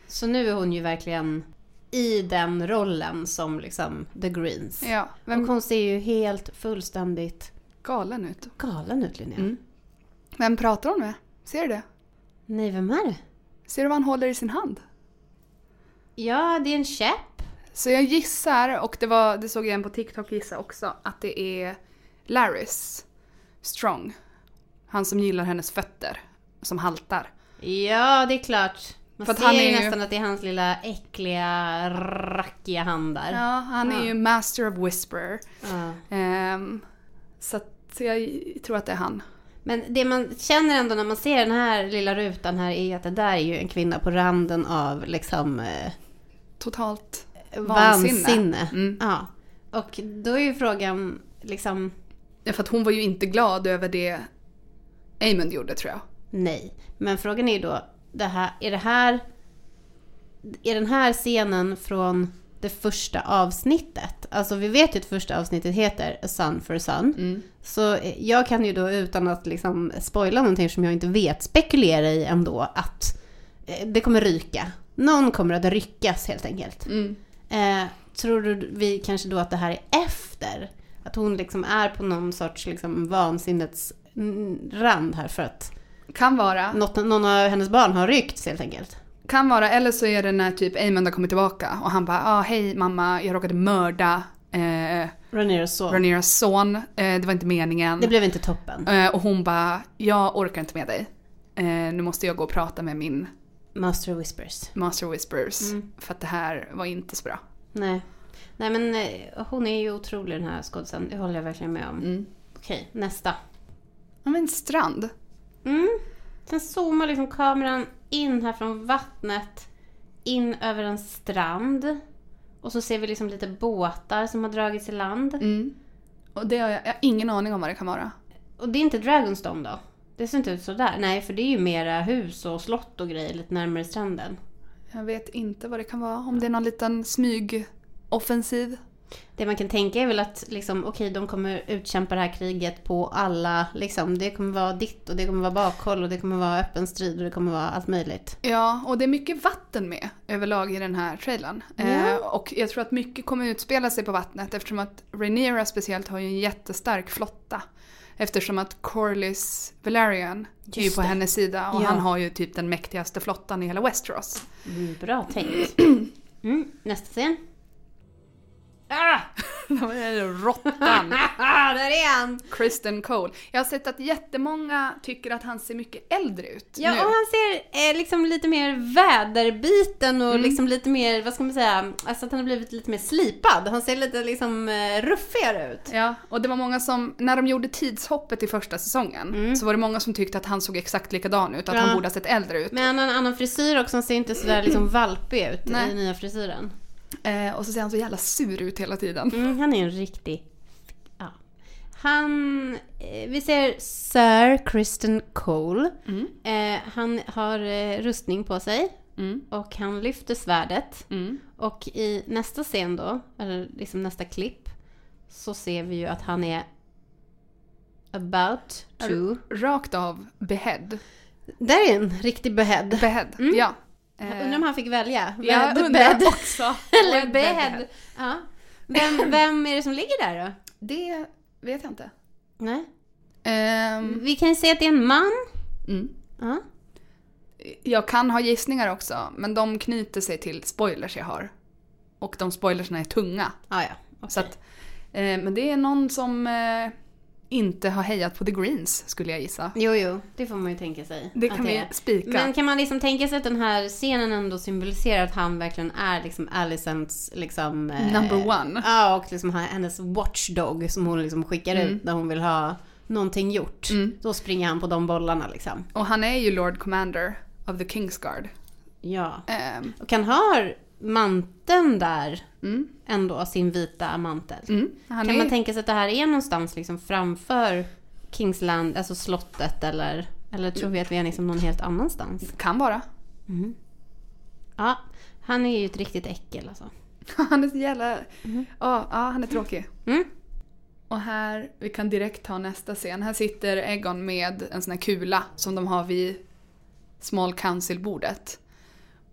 Så nu är hon ju verkligen i den rollen som liksom The Greens. Ja, Och vem hon ser ju helt fullständigt galen ut. galen ut Linnea. Mm. Vem pratar hon med? Ser du det? Nej, vem är det? Ser du vad han håller i sin hand? Ja, det är en käpp. Så jag gissar, och det, var, det såg jag en på TikTok gissa också, att det är Larrys Strong. Han som gillar hennes fötter, som haltar. Ja, det är klart. Man För ser han är ju- nästan att det är hans lilla äckliga, rackiga hand där. Ja, han är Ja. ju master of whisper. Ja. Ehm, så att jag tror att det är han. Men det man känner ändå när man ser den här lilla rutan här är att det där är ju en kvinna på randen av liksom eh, Totalt vansinne. vansinne. Mm. Ja. Och då är ju frågan liksom, Ja, för att hon var ju inte glad över det Amund gjorde tror jag. nej. Men frågan är ju då, det här, är det här, är den här scenen från det första avsnittet? Alltså vi vet ju att första avsnittet heter A Sun for a Sun. Mm. Så jag kan ju då utan att liksom spoila någonting som jag inte vet spekulera i ändå att eh, det kommer ryka. Någon kommer att ryckas helt enkelt. Mm. Eh, tror du vi kanske då att det här är efter? Att hon liksom är på någon sorts liksom vansinnets rand här för att Kan vara. något, någon av hennes barn har ryckts helt enkelt. Kan vara, eller så är det när typ Amund har kommit tillbaka och han bara ah, hej mamma, jag råkade mörda eh, Rhaenyras son. Rhaenyras son, eh, det var inte meningen. Det blev inte toppen. Eh, och hon bara, jag orkar inte med dig. Eh, nu måste jag gå och prata med min Master Whispers. Master Whispers. Mm. För att det här var inte så bra. Nej. Nej men eh, hon är ju otrolig den här skådisen. Det håller jag verkligen med om. Mm. Okej, nästa. Ja men strand. Mm. Sen zoomar liksom kameran in här från vattnet. In över en strand. Och så ser vi liksom lite båtar som har dragits i land. Mm. Och det har jag, jag har ingen aning om vad det kan vara. Och det är inte Dragonstone då? Det ser inte ut sådär. Nej, för det är ju mera hus och slott och grejer lite närmare stranden. Jag vet inte vad det kan vara. Om det är någon liten smygoffensiv. Det man kan tänka är väl att liksom, okej, de kommer utkämpa det här kriget på alla, liksom, det kommer vara ditt och det kommer vara bakhåll och det kommer vara öppen strid och det kommer vara allt möjligt. Ja, och det är mycket vatten med överlag i den här trailern. Ja. Eh, och jag tror att mycket kommer utspela sig på vattnet eftersom att Rhaenyra speciellt har ju en jättestark flotta. Eftersom att Corlys Valerian är ju Just på det. hennes sida och Ja. han har ju typ den mäktigaste flottan i hela Westeros. Mm, bra tänkt. <clears throat> Mm, nästa scen. Ah! <laughs> Råttan! <laughs> där är han! Kristen Cole. Jag har sett att jättemånga tycker att han ser mycket äldre ut Ja, nu. och han ser eh, liksom lite mer väderbiten och Mm. liksom lite mer, vad ska man säga, alltså att han har blivit lite mer slipad. Han ser lite liksom eh, ruffigare ut. Ja, och det var många som, när de gjorde tidshoppet i första säsongen, Mm. så var det många som tyckte att han såg exakt likadan ut, att Ja. han borde ha sett äldre ut. Men han har en annan frisyr också, han ser inte sådär liksom valpig ut Nej. i nya frisyren. Eh, och så ser han så jävla sur ut hela tiden. Mm, han är en riktig... Ja. Han... Eh, vi ser Sir Kristen Cole. Mm. Eh, han har eh, rustning på sig Mm. och han lyfter svärdet. Mm. Och i nästa scen då, eller liksom nästa klipp, så ser vi ju att han är about to... Rakt av behead. Där är en riktig behead. Behead, Mm. ja. Jag undrar om han fick välja. jag Bed- undrar också. <laughs> Eller Bed. Ja. Vem, vem är det som ligger där då? Det vet jag inte. Nej. Ehm, Vi kan se att det är en man. mm. Ja. Jag kan ha gissningar också, men de knyter sig till spoilers jag har. Och de spoilersna är tunga. Ah, ja, okej. Så att, eh, men det är någon som eh, inte har hejat på the greens, skulle jag gissa. Jo, jo, det får man ju tänka sig. Det kan vi spika. Men kan man liksom tänka sig att den här scenen ändå symboliserar att han verkligen är liksom Alicents liksom... eh, Number one. Ja, och liksom hennes watchdog som hon liksom skickar Mm. ut när hon vill ha någonting gjort. Mm. Då springer han på de bollarna liksom. Och han är ju Lord Commander of the Kingsguard. Ja. Ehm, Och han har manteln där mm, ändå, sin vita mantel. mm. Kan är, man tänka sig att det här är någonstans liksom framför Kingsland, alltså slottet eller, eller tror vi att vi är liksom någon helt annanstans? kan vara. Mm. Ja, han är ju ett riktigt äckel alltså. <laughs> Han är så jävla... Ja, ja, han är tråkig. Mm. Och här, vi kan direkt ta nästa scen. Här sitter Egon med en sån här kula som de har vid Small Council-bordet.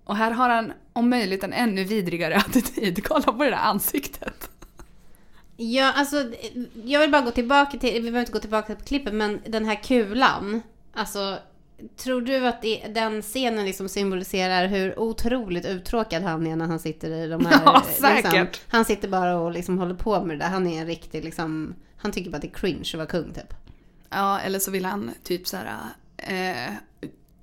Och här har han om möjligt en ännu vidrigare <laughs> attityd. Kolla på det där ansiktet. Ja, alltså jag vill bara gå tillbaka till, vi behöver inte gå tillbaka till klippet, men den här kulan. Alltså, tror du att det, den scenen liksom symboliserar hur otroligt uttråkad han är när han sitter i de <laughs> här... Ja, säkert. Liksom, han sitter bara och liksom håller på med det där. Han är en riktig liksom, han tycker bara att det är cringe att vara kung typ. Ja, eller så vill han typ så här. Eh,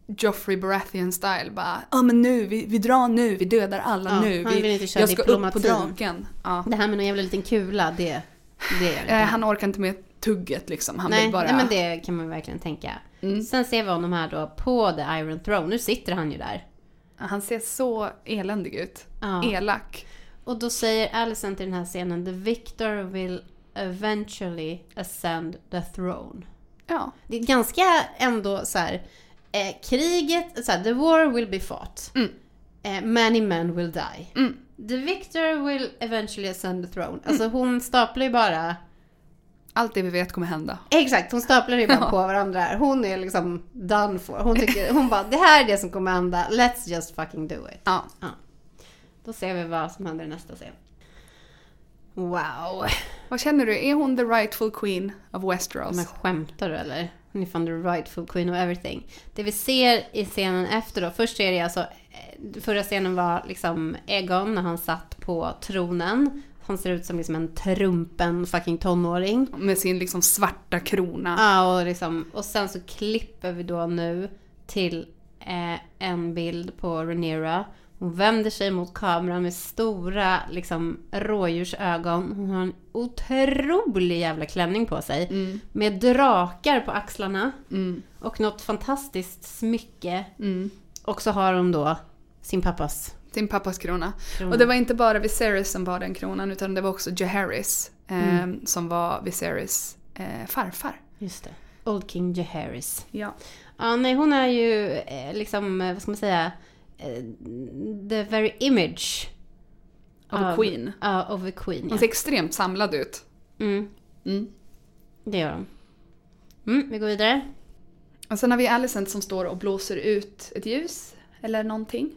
Joffrey Baratheon style bara ja men nu, vi, vi drar nu, vi dödar alla Ja, nu. Vi, vill inte köra jag ska upp på diplomatin. draken. Ja. Det här med någon jävla liten kula, det, det det. Eh, han orkar inte med tugget liksom. Han nej, vill bara... nej, men det kan man verkligen tänka. Mm. Sen ser vi honom här då på The Iron Throne. Nu sitter han ju där. Han ser så eländig ut. Ja. Elak. Och då säger Alicent i den här scenen, the victor will eventually ascend the throne. Ja. Det är ganska ändå så här, eh, kriget, så här, the war will be fought. Mm. Eh, many men will die. Mm. The victor will eventually ascend the throne. Alltså hon staplar ju bara, Allt det vi vet kommer hända. exakt, hon staplar ju bara <laughs> Ja. på varandra. Hon är liksom done for. Hon tycker, hon bara, det här är det som kommer hända, let's just fucking do it. Ja. Då ser vi vad som händer i nästa scen. Wow. Vad känner du? Är hon the rightful queen of Westeros? Men skämtar du eller? Hon är fan the rightful queen of everything. Det vi ser i scenen efter då, först är det alltså, eh, förra scenen var liksom Egon när han satt på tronen. Han ser ut som liksom en trumpen fucking tonåring. Med sin liksom svarta krona. Ja, och, liksom, och sen så klipper vi då nu till eh, en bild på Rhaenyra. Hon vänder sig mot kameran med stora liksom, rådjursögon. Hon har en otrolig jävla klänning på sig. Mm. Med drakar på axlarna. Mm. Och något fantastiskt smycke. Mm. Och så har hon då sin pappas Sin pappas krona. krona. Och det var inte bara Viserys som var den kronan utan det var också Jaehaerys eh, som var Viserys eh, farfar. Just det. Old King Jaehaerys. Ja. Ja, nej hon är ju eh, liksom, eh, vad ska man säga, the very image Of Ja. a queen. ja, of a queen. Ja. ser extremt samlad ut. Mm, Mm. det gör hon. Mm, vi går vidare. Och sen har vi Alicent som står och blåser ut ett ljus. Eller någonting.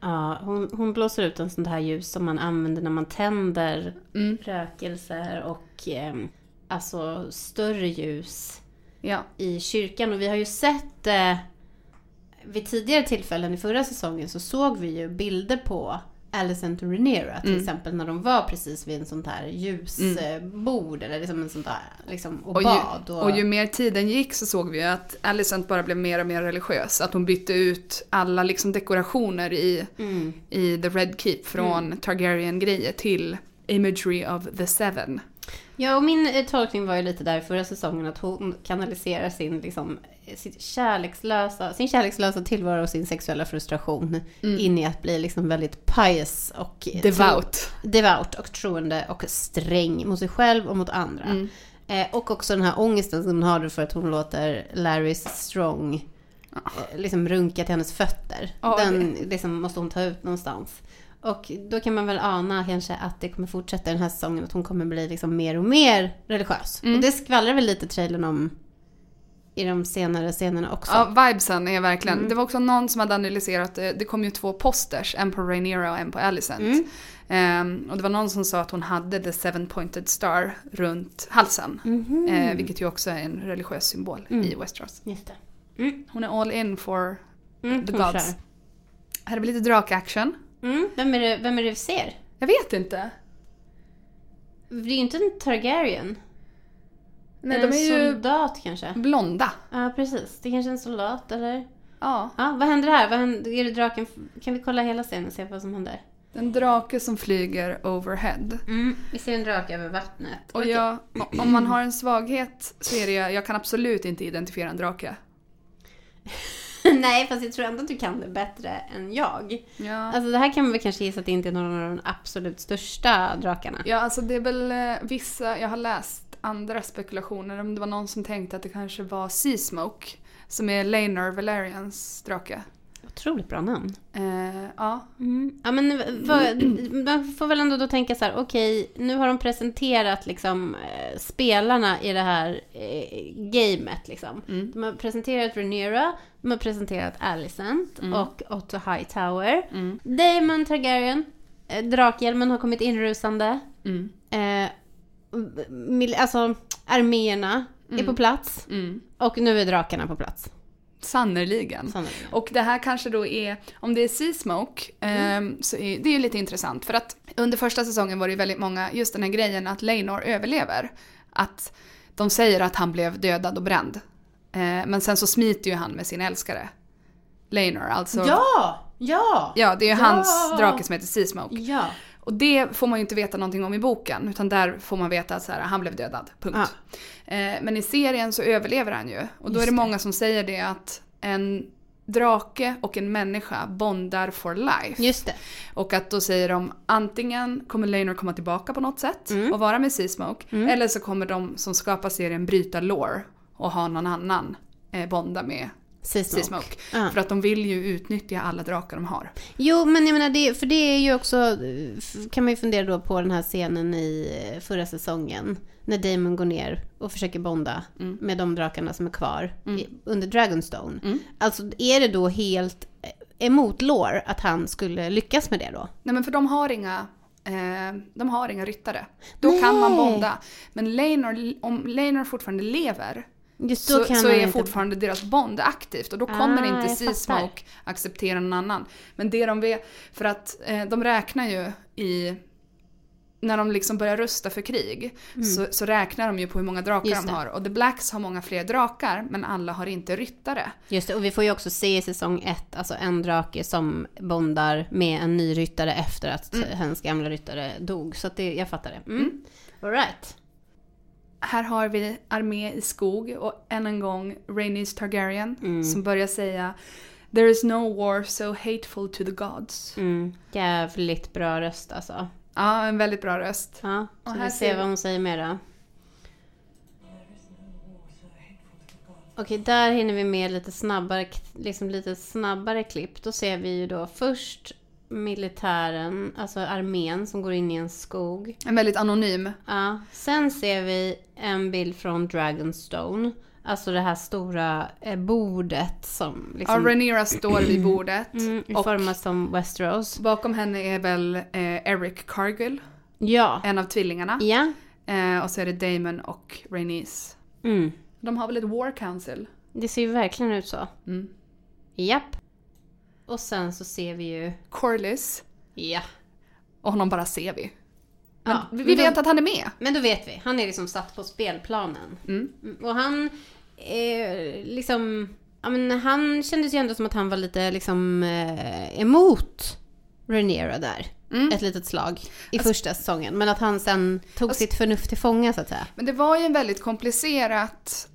Ja, hon, hon blåser ut en sån här ljus som man använder när man tänder Mm. rökelser och eh, alltså större ljus Ja. i kyrkan. Och vi har ju sett eh, vid tidigare tillfällen i förra säsongen så såg vi ju bilder på Alicent och Rhaenyra till Mm. exempel när de var precis vid en sånt här ljusbord eller liksom en sånt där liksom, och, Och bad. Och, och ju mer tiden gick så såg vi ju att Alicent bara blev mer och mer religiös. Att hon bytte ut alla liksom dekorationer i, mm, i The Red Keep från Targaryen-grejer till imagery of the seven. Ja, och min eh, tolkning var ju lite där förra säsongen att hon kanaliserar sin, liksom, eh, sitt kärlekslösa, sin kärlekslösa tillvaro och sin sexuella frustration in i att bli liksom väldigt pious och Devout. Tro, devout och troende och sträng mot sig själv och mot andra. Mm. Eh, och också den här ångesten som hon har för att hon låter Larrys Strong eh, liksom runka till hennes fötter. Ja, den liksom måste hon ta ut någonstans. Och då kan man väl ana kanske att det kommer fortsätta den här säsongen, att hon kommer bli liksom mer och mer religiös. Mm. Och det skvallrar väl lite trailern om i de senare scenerna också. Ja, vibesen är verkligen... Mm. Det var också någon som hade analyserat det. Det kom ju två posters, en på Rhaenyra och en på Alicent. Mm. Ehm, och det var någon som sa att hon hade the seven pointed star runt halsen. Mhm. Eh, vilket ju också är en religiös symbol Mm. i Westeros. Just. Mm. Hon är all in for Mm, the gods. Här blir lite drakaction. Mm. Vem, är det, vem är det vi ser? Jag vet inte. Det är ju inte en Targaryen. Nej, är de en är ju soldat kanske? blonda. Ja, precis. Det kanske är en soldat, eller? Ja. Ja, vad händer här? Vad händer, är det draken? Kan vi kolla hela scenen och se vad som händer? En drake som flyger overhead. Mm. Vi ser en drake över vattnet. Och Okej. jag, om man har en svaghet så är det jag, jag kan absolut inte identifiera en drake. <laughs> <laughs> Nej, fast jag tror ändå att du kan det bättre än jag. Ja. Alltså det här kan man väl kanske gissa att det inte är någon av de absolut största drakarna. Ja, alltså det är väl eh, vissa, jag har läst andra spekulationer. Om det var någon som tänkte att det kanske var Seasmoke, som är Laenor Valerians drake. Otroligt bra namn. Eh, ja. Mm. Ja, men man får väl ändå då tänka så här, okej, nu har de presenterat liksom eh, spelarna i det här eh, gamet liksom. Mm. De har presenterat Rhaenyra, de har presenterat Alicent och Otto Hightower. Mm. Daemon Targaryen, eh, drakhjälmen har kommit inrusande. Mm. Eh, mil- alltså, arméerna är på plats. Mm. Och nu är drakarna på plats. Sannerligen. Sannolikt. Och det här kanske då är, om det är Seasmoke, Mm. eh, så är det är ju lite intressant. För att under första säsongen var det ju väldigt många, just den här grejen att Leinor överlever. Att de säger att han blev dödad och bränd. Eh, men sen så smiter ju han med sin älskare. Leinor, alltså. Ja! Ja! Ja, det är ju Ja! hans drake som heter Seasmoke. Ja. Och det får man ju inte veta någonting om i boken, utan där får man veta att så här, han blev dödad, punkt. Eh, men i serien så överlever han ju. Och då Just är det många som säger det att en drake och en människa bondar for life. Just det. Och att då säger de antingen kommer Leinor komma tillbaka på något sätt Mm. och vara med Seasmoke, eller så kommer de som skapar serien bryta lore och ha någon annan eh, bonda med Seasmoke. Seasmoke. Ja. För att de vill ju utnyttja alla drakar de har. Jo, men jag menar, det, för det är ju också, kan man ju fundera då på den här scenen i eh, förra säsongen. När Damon går ner och försöker bonda Mm. med de drakarna som är kvar i, under Dragonstone. Mm. Alltså är det då helt eh, emot lore att han skulle lyckas med det då? Nej men för de har inga, eh, de har inga ryttare. Då kan man Nej. bonda. Men Leinor, om Leinor fortfarande lever Just så, så är inte... fortfarande deras bond aktivt och då kommer Ah, inte. Seasmoke acceptera någon annan. Men det de vet, för att eh, de räknar ju i när de liksom börjar rusta för krig så, så räknar de ju på hur många drakar Mm. De har. Och The Blacks har många fler drakar men alla har inte ryttare. Just det, och vi får ju också se i säsong ett, alltså en drake som bondar med en ny ryttare efter att Mm. hans gamla ryttare dog. Så det, jag fattar det. Mm. All right. Här har vi armé i skog och än en gång Rhaenys Targaryen Mm. som börjar säga There is no war so hateful to the gods. Mm. Jävligt bra röst alltså. Ja, en väldigt bra röst. Ja, Och så här vi ser ser vi- vad hon säger mer då. Okej, där hinner vi med lite snabbare, liksom lite snabbare klipp. Då ser vi ju då först militären, alltså armén som går in i en skog. En väldigt anonym. Ja, sen ser vi en bild från Dragonstone. Alltså det här stora eh, bordet som Ja, liksom Rhaenyra står vid bordet. mm, och formas som Westeros. bakom henne är väl eh, Eric Cargill, Ja. en av tvillingarna. Ja. Eh, och så är det Damon och Rhaenys. Mm. De har väl ett War Council? Det ser ju verkligen ut så. Mm. Japp. Och sen så ser vi ju... Corlys. Ja. Och honom bara ser vi. Men Ja, vi vi då- vet att han är med. Men då vet vi. Han är liksom satt på spelplanen. Mm. Mm, Och han är liksom... Ja, men han kändes ju ändå som att han var lite liksom eh, emot Rhaenyra där. Mm. Ett litet slag i första säsongen. Men att han sen tog Alltså- sitt förnuft till fånga så att säga. Men det var ju en väldigt komplicerat...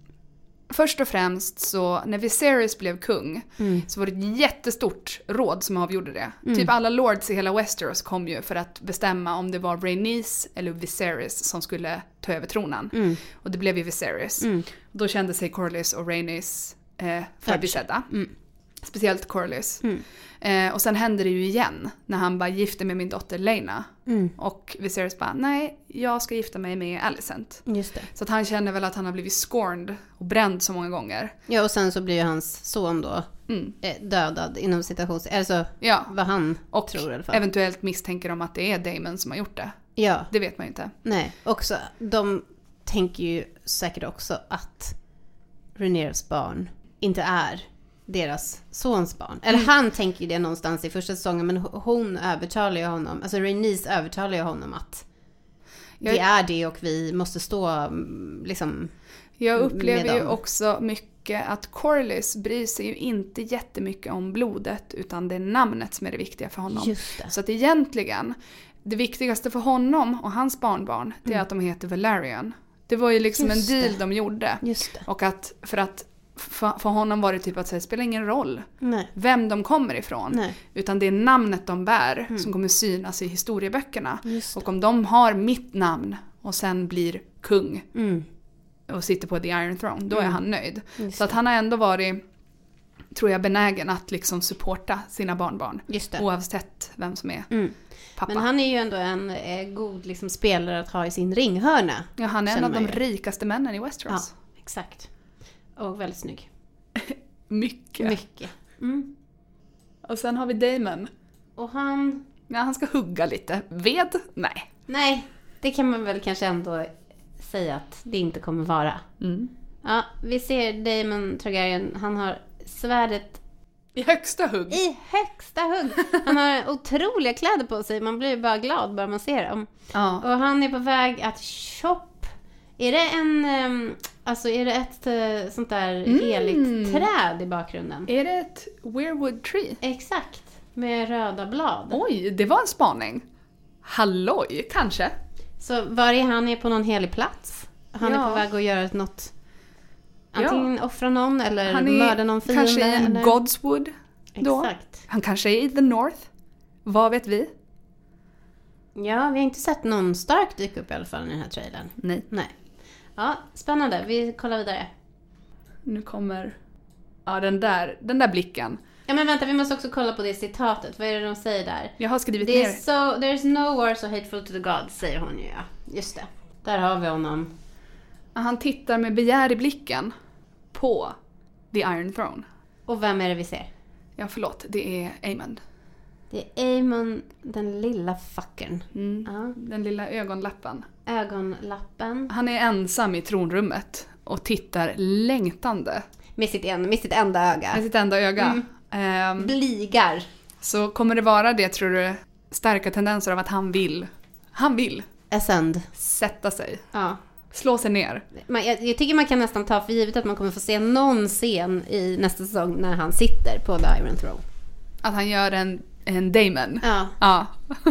Först och främst så när Viserys blev kung Mm. så var det ett jättestort råd som avgjorde det. Typ alla lords i hela Westeros kom ju för att bestämma om det var Rhaenys eller Viserys som skulle ta över tronen. Mm. Och det blev ju Viserys. Mm. Då kände sig Corlys och Rhaenys eh, förbisedda. Speciellt Corlys. Mm. Eh, och sen hände det ju igen när han bara gifte med min dotter Lena. Mm. Och Viserys bara nej, jag ska gifta mig med Alicent. Just det. Så att han känner väl att han har blivit scorned och bränd så många gånger. Ja, och sen så blir ju hans son då Mm. eh, dödad inom citations... Alltså Ja, vad han och tror i alla fall. eventuellt misstänker de att det är Damon som har gjort det. Ja, Det vet man ju inte. nej. Också, de tänker ju säkert också att Rhaenyras barn inte är deras sons barn. Eller Mm. han tänker ju det någonstans i första säsongen men hon övertalar ju honom, alltså Rhaenys övertalar ju honom att Jag- det är det och vi måste stå mm, liksom... Jag upplever ju också mycket att Corlys bryr sig ju inte jättemycket om blodet utan det är namnet som är det viktiga för honom. Just det. Så att egentligen, det viktigaste för honom och hans barnbarn, det är att de heter Valerian. Det var ju liksom Mm. Just en deal det. de gjorde. Och att för att för, för honom var det typ att säga, det spelar ingen roll Nej. vem de kommer ifrån. Nej. Utan det är namnet de bär som kommer synas i historieböckerna. Och om de har mitt namn och sen blir kung Mm. och sitter på the iron throne, då är Mm. han nöjd. Just Så att han har ändå varit tror jag, benägen att liksom supporta sina barnbarn. Oavsett vem som är Mm. pappa. Men han är ju ändå en eh, god liksom, spelare att ha i sin ringhörna. ja, han är en av de rikaste männen i Westeros. Exakt. Och väldigt snygg. <laughs> Mycket. Mycket. Mm. Och sen har vi Damon. Och han... Ja, han ska hugga lite. Ved? Nej. Nej, det kan man väl kanske ändå säga att det inte kommer vara. Mm. Ja, vi ser Damon Targaryen. Han har svärdet I högsta hugg. i högsta hugg. Han har <laughs> otroliga kläder på sig. Man blir bara glad bara man ser dem. Ja. Och han är på väg att chop. Är det en... ehm, Alltså är det ett eh, sånt där Mm. heligt träd i bakgrunden? Är det ett weirwood tree? Exakt. Med röda blad. Oj, det var en spaning. Halloj, kanske. Så var är han är på någon helig plats? Han är Ja. på väg att göra något... Ja. Antingen offra någon eller Han är mörda någon fiende. kanske i eller... Godswood då. Exakt. Han kanske är i the North. Vad vet vi? Ja, vi har inte sett någon Stark dyka upp i alla fall i den här trailern. Nej. Nej. Ja, spännande. Vi kollar vidare. Nu kommer... Ja, den där, den där blicken. Ja, men vänta, vi måste också kolla på det citatet. Vad är det de säger där? Jag har skrivit ner. so, there is no war so hateful to the gods, säger hon ju ja. Just det. Där har vi honom. Han tittar med begär i blicken på The Iron Throne. Och vem är det vi ser? Ja, förlåt. Det är Aemond. Det är Amon, den lilla fuckern. Mm. Ja. Den lilla ögonlappen. Ögonlappen. Han är ensam i tronrummet och tittar längtande Med sitt, en, med sitt enda öga. med sitt enda öga. Ehm, Bligar. så kommer det vara det, tror du, starka tendenser av att han vill, han vill Ascend. sätta sig, Ja. slå sig ner. Man, jag, jag tycker man kan nästan ta för givet att man kommer få se någon scen i nästa säsong när han sitter på The Iron Throne. Att han gör en, en Damon. Ja, Ja.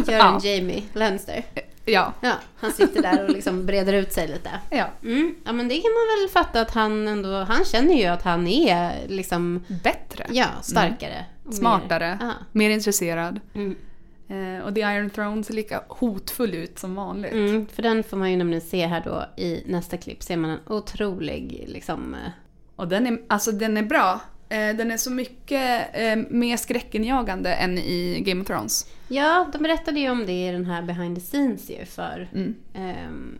gör <laughs> ja. en Jamie Lannister. Ja. Ja, han sitter där och liksom breder ut sig lite. Ja. Mm. Ja, men det kan man väl fatta att han ändå, han känner ju att han är liksom, Bättre. ja, starkare. mer- Smartare. Ja. Mer intresserad. Mm. Eh, och The Iron Throne ser lika hotfull ut som vanligt. Mm, för den får man ju nämligen se här då i nästa klipp. Ser man en otrolig liksom... eh, Och den är, alltså den är bra. Eh, den är så mycket eh, mer skräckinjagande än i Game of Thrones. Ja, de berättade ju om det i den här behind the scenes ju för Mm. ehm,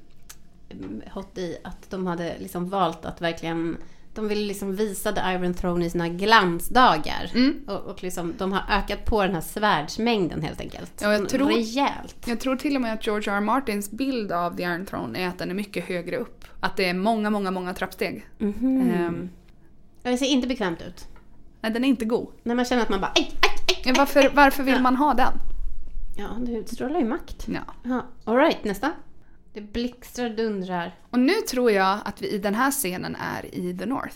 Hot i att de hade liksom valt att verkligen de ville liksom visa The Iron Throne i sina glansdagar. Mm. Och, och liksom, de har ökat på den här svärdsmängden helt enkelt. Ja, jag tror- Rejält. Jag tror till och med att George R. R. Martins bild av The Iron Throne är att den är mycket högre upp. Att det är många, många, många trappsteg. Mhm. Ehm, Ja, Det ser inte bekvämt ut. nej, den är inte god. När man känner att man bara aj, aj, aj. Ja, varför, varför vill man ha den? Ja, du utstrålar ju makt. Ja. Ja. Alright, nästa. Det blixtrar dundrar. Och nu tror jag att vi i den här scenen är i the North.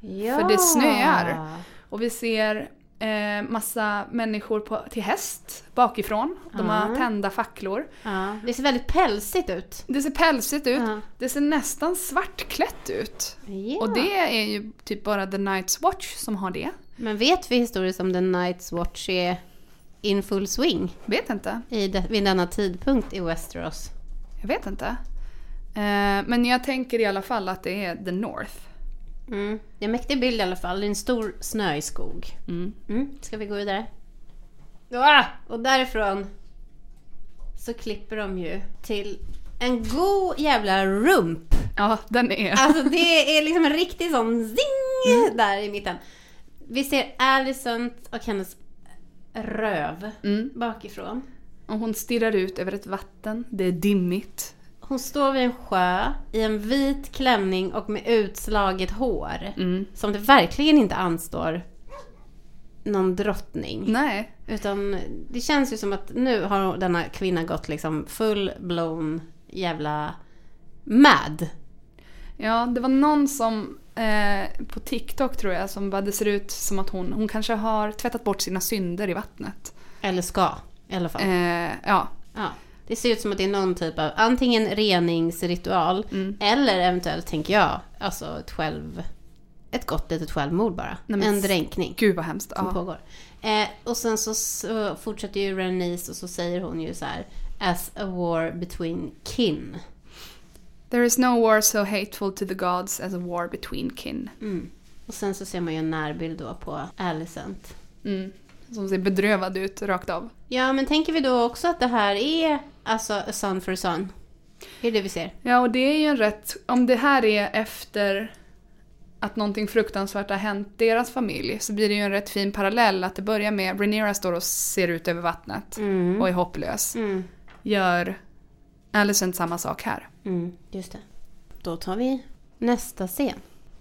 Ja. För det snöar. Och vi ser eh, massa människor på, till häst bakifrån. De har Ja. tända facklor. Ja, det ser väldigt pälsigt ut. Det ser pälsigt ut. Ja. Det ser nästan svartklätt ut. Ja. Och det är ju typ bara The Night's Watch som har det. Men vet vi historiskt om The Night's Watch är in full swing Vet inte. i de, vid denna tidpunkt i Westeros? Jag vet inte. Eh, men jag tänker i alla fall att det är The North. Mm. Det är en mäktig bild i alla fall. Det är en stor snöig skog. Mm. Mm. Ska vi gå vidare? Ah! Och därifrån så klipper de ju till en god jävla rump. Ja, den är... Alltså det är liksom en riktig sån zing där i mitten. Vi ser Alicent och hennes röv Mm. bakifrån. Och hon stirrar ut över ett vatten. Det är dimmigt. Hon står vid en sjö i en vit klänning och med utslaget hår. Mm. Som det verkligen inte anstår någon drottning. Nej. Utan det känns ju som att nu har denna kvinna gått liksom full blown jävla mad. Ja, det var någon som eh, på TikTok tror jag som bara det ser ut som att hon, hon kanske har tvättat bort sina synder i vattnet. Eller ska i alla fall. Eh, ja. Ja. Det ser ut som att det är någon typ av antingen reningsritual Mm. eller eventuellt, tänker jag, alltså ett själv... Ett gott litet självmord bara. Nej, en dränkning Gud vad hemskt. som Ja. pågår. Eh, och sen så, så fortsätter ju Renice och så säger hon ju så här As a war between kin. There is no war so hateful to the gods as a war between kin. Mm. Och sen så ser man ju en närbild då på Alicent. Mm. Som ser bedrövad ut rakt av. Ja, men tänker vi då också att det här är alltså a son for a son? Det är det vi ser. Ja, och det är ju en rätt... Om det här är efter att någonting fruktansvärt har hänt deras familj så blir det ju en rätt fin parallell att det börjar med Rhaenyra står och ser ut över vattnet Mm. och är hopplös. Mm. Gör Alicent samma sak här. Mm, just det. Då tar vi nästa scen.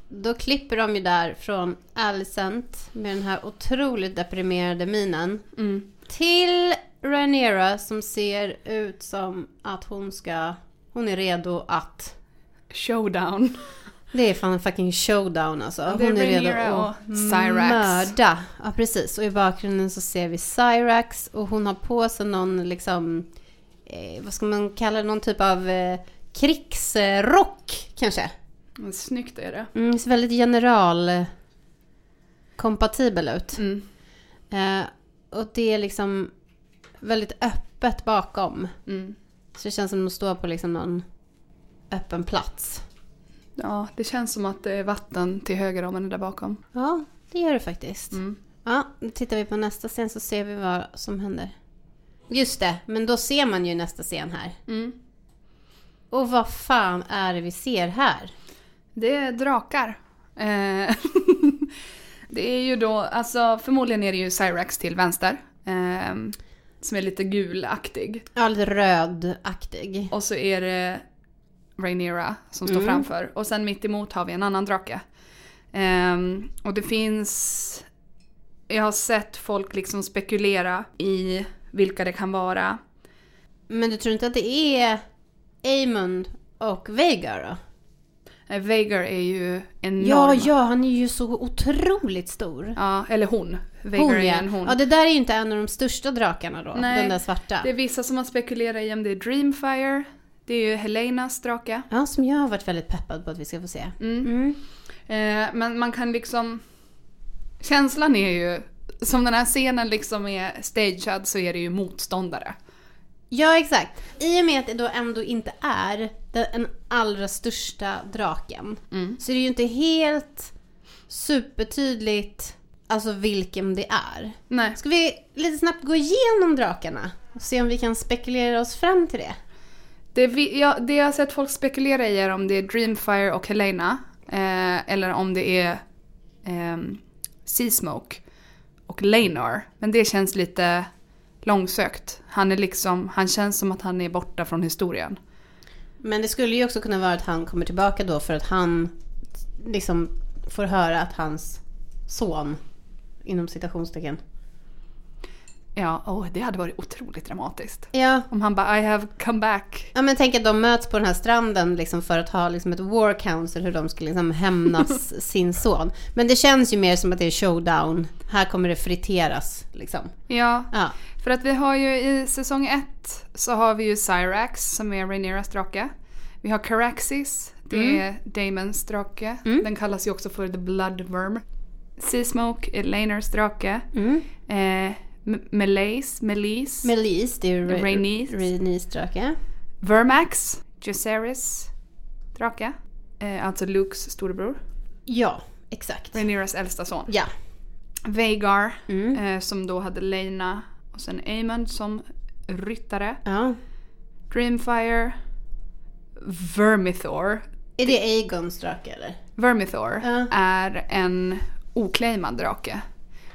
Då klipper de ju där från Alicent med den här otroligt deprimerade minen Mm. till Rhaenyra som ser ut som att hon ska... Hon är redo att... Showdown. Det är fan en fucking showdown alltså. Det är Hon är redo att Cyrax. mörda. Ja precis. Och i bakgrunden så ser vi Cyrax och hon har på sig någon liksom... Eh, vad ska man kalla det? Någon typ av eh, krigsrock kanske. Men Snyggt är det. Mm, det ser väldigt generalkompatibel ut. Mm. Eh, och det är liksom väldigt öppet bakom. Mm. Så det känns som att de står på liksom någon öppen plats. Ja, det känns som att det är vatten till höger om henne där bakom. Ja, det gör det faktiskt. Mm. Ja, då tittar vi på nästa scen så ser vi vad som händer. Just det, men då ser man ju nästa scen här. Mm. Och vad fan är det vi ser här? Det är drakar. Eh, <laughs> det är ju då, alltså förmodligen är det ju Cyrax till vänster. Eh, som är lite gulaktig. Ja, lite rödaktig. Och så är det Rhaenyra som står Mm. framför. Och sen mitt emot har vi en annan drake. Ehm, och det finns... Jag har sett folk liksom spekulera i vilka det kan vara. Men du tror inte att det är Aemond och Veigar då? Eh, Vhagar är ju enorm. Ja, ja, han är ju så otroligt stor. Ja, eller hon. Vhagar Hon är ja. en hon. ja, det där är ju inte en av de största drakarna då. Nej, den där svarta. Det är vissa som har spekulerat i om det är Dreamfire. Det är ju Helenas drake. Ja, som jag har varit väldigt peppad på att vi ska få se. Mm. Mm. Eh, men man kan liksom... Känslan är ju... Som den här scenen liksom är stagead så är det ju motståndare. Ja, exakt. I och med att det då ändå inte är den allra största draken. Mm. Så är det ju inte helt supertydligt alltså vilken det är. Nej. Ska vi lite snabbt gå igenom drakarna? Och se om vi kan spekulera oss fram till det. Det, vi, ja, det jag har sett folk spekulera i är om det är Dreamfire och Helena. Eh, eller om det är ehm, Seasmoke och Lanar. Men det känns lite långsökt. Han är liksom, han känns som att han är borta från historien. Men det skulle ju också kunna vara att han kommer tillbaka då för att han liksom får höra att hans son, inom citationstecken. Ja, åh, det hade varit otroligt dramatiskt. Ja, Om han bara I have come back. Ja men tänk att de möts på den här stranden liksom för att ha liksom ett war council hur de ska liksom hämnas <laughs> sin son. Men det känns ju mer som att det är showdown. Här kommer det friteras liksom. Ja, Ja. för att vi har ju i säsong ett så har vi ju Cyrax som är Rhaenyras drake. Vi har Caraxis, det är Damons drake. Den kallas ju också för The Blood Worm. Seasmoke är Laners drake. Mm. Eh, M- Melaise, Melise, Melise, det är ju Rhaenys. Drake. Vermax, Jaceres drake. Eh, alltså Lukes storebror. Ja, exakt. Rhaenyras äldsta son. Ja. Vhagar, Mm. eh, som då hade Lena och sen Aemond som ryttare. ja. Dreamfire. Vermithor. Är det Aegons drake eller? Vermithor Ja. är en oclaimad drake.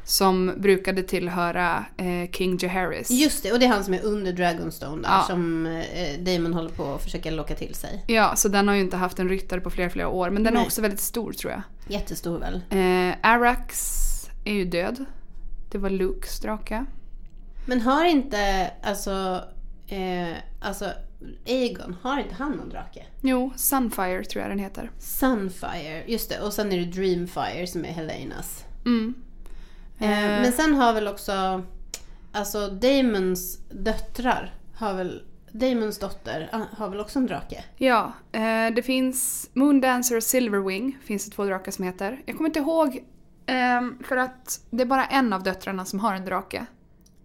Som brukade tillhöra eh, King Jaehaerys. Just det, och det är han som är under Dragonstone där Ja. som eh, Damon håller på att försöka locka till sig. Ja, så den har ju inte haft en ryttare på flera, flera år. Men den är Nej. också väldigt stor tror jag. Jättestor väl? Eh, Arax är ju död. Det var Lukes drake. Men har inte, alltså, eh, alltså Aegon, har inte han någon drake? Jo, Sunfire tror jag den heter. Sunfire, just det. Och sen är det Dreamfire som är Helenas. Mm. Eh, Eh. men sen har väl också, alltså Damons döttrar har väl, Damons dotter ah, har väl också en drake? Ja, eh, det finns Moondancer och Silverwing. Finns det två drakar som heter. Jag kommer inte ihåg ehm, för att det är bara en av döttrarna som har en drake.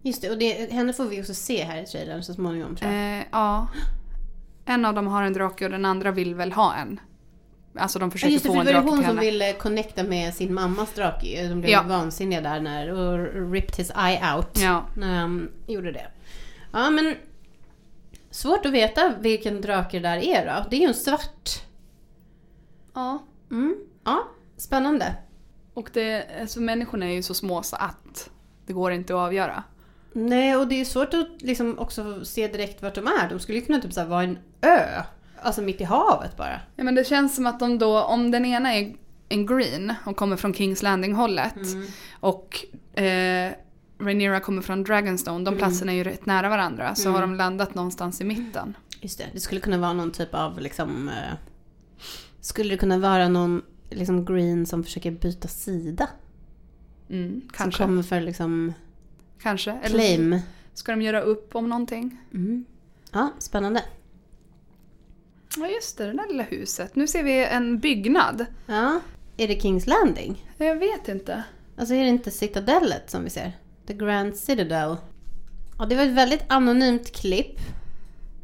Just det, och det, henne får vi också se här i trailern så småningom tror jag. Eh, ja. En av dem har en drake och den andra vill väl ha en. Alltså de Ja, försöker just det, få för en det var ju drake hon till som henne. ville connecta med sin mammas drake. De blev Ja. vansinniga där när, och ripped his eye out. Ja. När han gjorde det. Ja men Svårt att veta vilken drake det där är då. Det är ju en svart. ja. Mm. Ja, spännande. Och det, alltså människorna är ju så små så att det går inte att avgöra. Nej, och det är svårt att liksom också se direkt vart de är. De skulle ju kunna typ så vara en ö. Alltså mitt i havet bara. Ja men det känns som att de då, om den ena är en green och kommer från Kings Landing hållet och eh, Rhaenyra kommer från Dragonstone, de platserna är ju rätt nära varandra, så har de landat någonstans i mitten. Just det, det skulle kunna vara någon typ av liksom... Eh, skulle det kunna vara någon liksom green som försöker byta sida? Mm, Som kanske. kommer för liksom Kanske. Eller claim. ska de göra upp om någonting? Mm. Ja, spännande. Ja just det, det där lilla huset. Nu ser vi en byggnad. Ja, är det Kings Landing? Jag vet inte. Alltså är det inte Citadellet som vi ser? The Grand Citadel. Ja, det var ett väldigt anonymt klipp.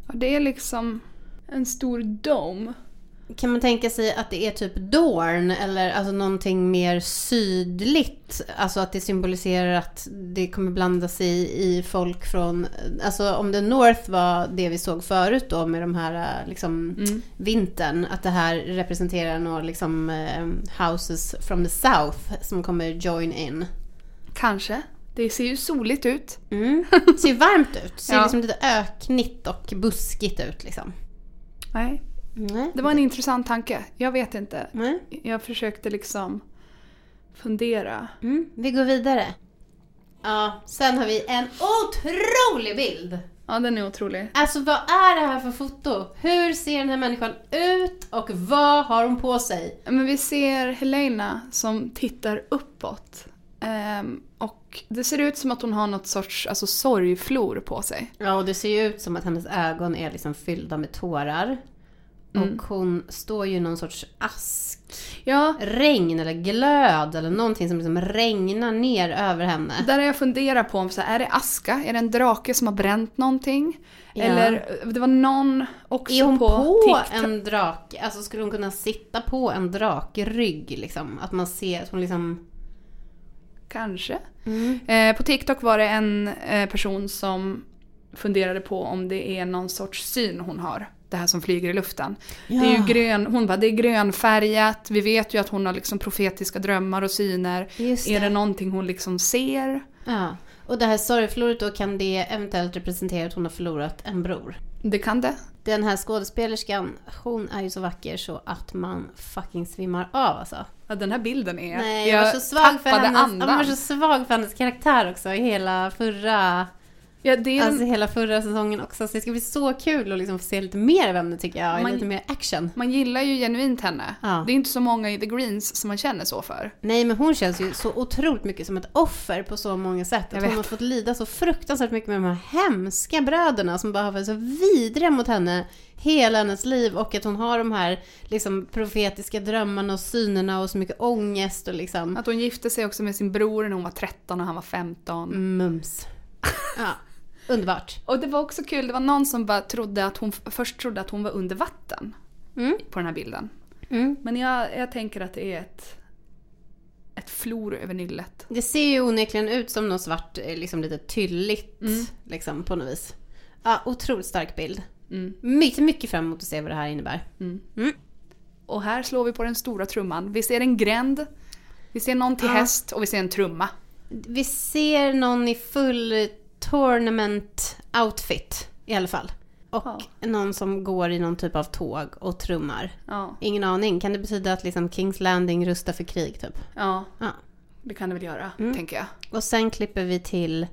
Ja, det är liksom en stor dome. Kan man tänka sig att det är typ Dorn eller alltså någonting mer sydligt? Alltså att det symboliserar att det kommer blanda sig i folk från... Alltså om det North var det vi såg förut då med de här eh, liksom Mm. vintern. Att det här representerar några liksom eh, houses from the south som kommer join in. Kanske. Det ser ju soligt ut. Mm. Ser ju varmt ut. Ser <laughs> Ja. liksom lite öknigt och buskigt ut liksom. Nej, Nej. det var en intressant tanke. Jag vet inte. Nej. Jag försökte liksom fundera. Mm. Vi går vidare. Ja, sen har vi en otrolig bild. Ja, den är otrolig. Alltså vad är det här för foto? Hur ser den här människan ut och vad har hon på sig? Men vi ser Helena som tittar uppåt. Ehm, och det ser ut som att hon har något sorts alltså, sorgflor på sig. Ja, och det ser ju ut som att hennes ögon är liksom fyllda med tårar. Mm. Och hon står ju i någon sorts ask. Ja, Regn eller glöd eller någonting som liksom regnar ner över henne. där har jag funderat på om så här, är det aska? Är det en drake som har bränt någonting? Ja. Eller det var någon också Är hon på, på, en drake? Alltså skulle hon kunna sitta på en drakrygg liksom? Att man ser att hon liksom... Kanske. Mm. Eh, på TikTok var det en eh, person som funderade på om det är någon sorts syn hon har. Det här som flyger i luften. Det är ju grön, hon bara, det är grönfärgat, vi vet ju att hon har liksom profetiska drömmar och syner. Just Är det. det någonting hon liksom ser? Ja. Och det här sorgfloret då kan det eventuellt representera att hon har förlorat en bror. Det kan det. Den här skådespelerskan, hon är ju så vacker så att man fucking svimmar av alltså. Ja, den här bilden är... Nej, jag, var så svag för hennes, andan. jag var så svag för hennes karaktär också i hela förra, Ja, det är alltså hela förra säsongen också. Så det ska bli så kul att liksom få se lite mer av henne tycker jag. Man- Lite mer action. man gillar ju genuint henne. Ja. Det är inte så många i The Greens som man känner så för. Nej men hon känns ju så otroligt mycket som ett offer på så många sätt. Att hon har fått lida så fruktansvärt mycket med de här hemska bröderna som bara har varit så vidriga mot henne hela hennes liv. Och att hon har de här liksom, profetiska drömmarna och synerna och så mycket ångest och liksom Att hon gifte sig också med sin bror när hon var 13 och han var 15. mums. <laughs> Ja, underbart. Och det var också kul, det var någon som bara trodde att hon, först trodde att hon var under vatten Mm. på den här bilden. Mm. Men jag, jag tänker att det är ett, ett flor över nyllet. Det ser ju onekligen ut som något svart, eh, liksom lite tylligt Mm. liksom på något vis. Ja, otroligt stark bild. Mm. Mycket, mycket fram emot att se vad det här innebär. Mm. Mm. Och här slår vi på den stora trumman. Vi ser en gränd, vi ser någon till Ja. häst och vi ser en trumma. Vi ser någon i full tournament outfit i alla fall. Och Ja. någon som går i någon typ av tåg och trummar. Ja, Ingen aning. Kan det betyda att liksom Kings Landing rustar för krig typ? ja Ja. det kan det väl göra, Mm. tänker jag. Och sen klipper vi till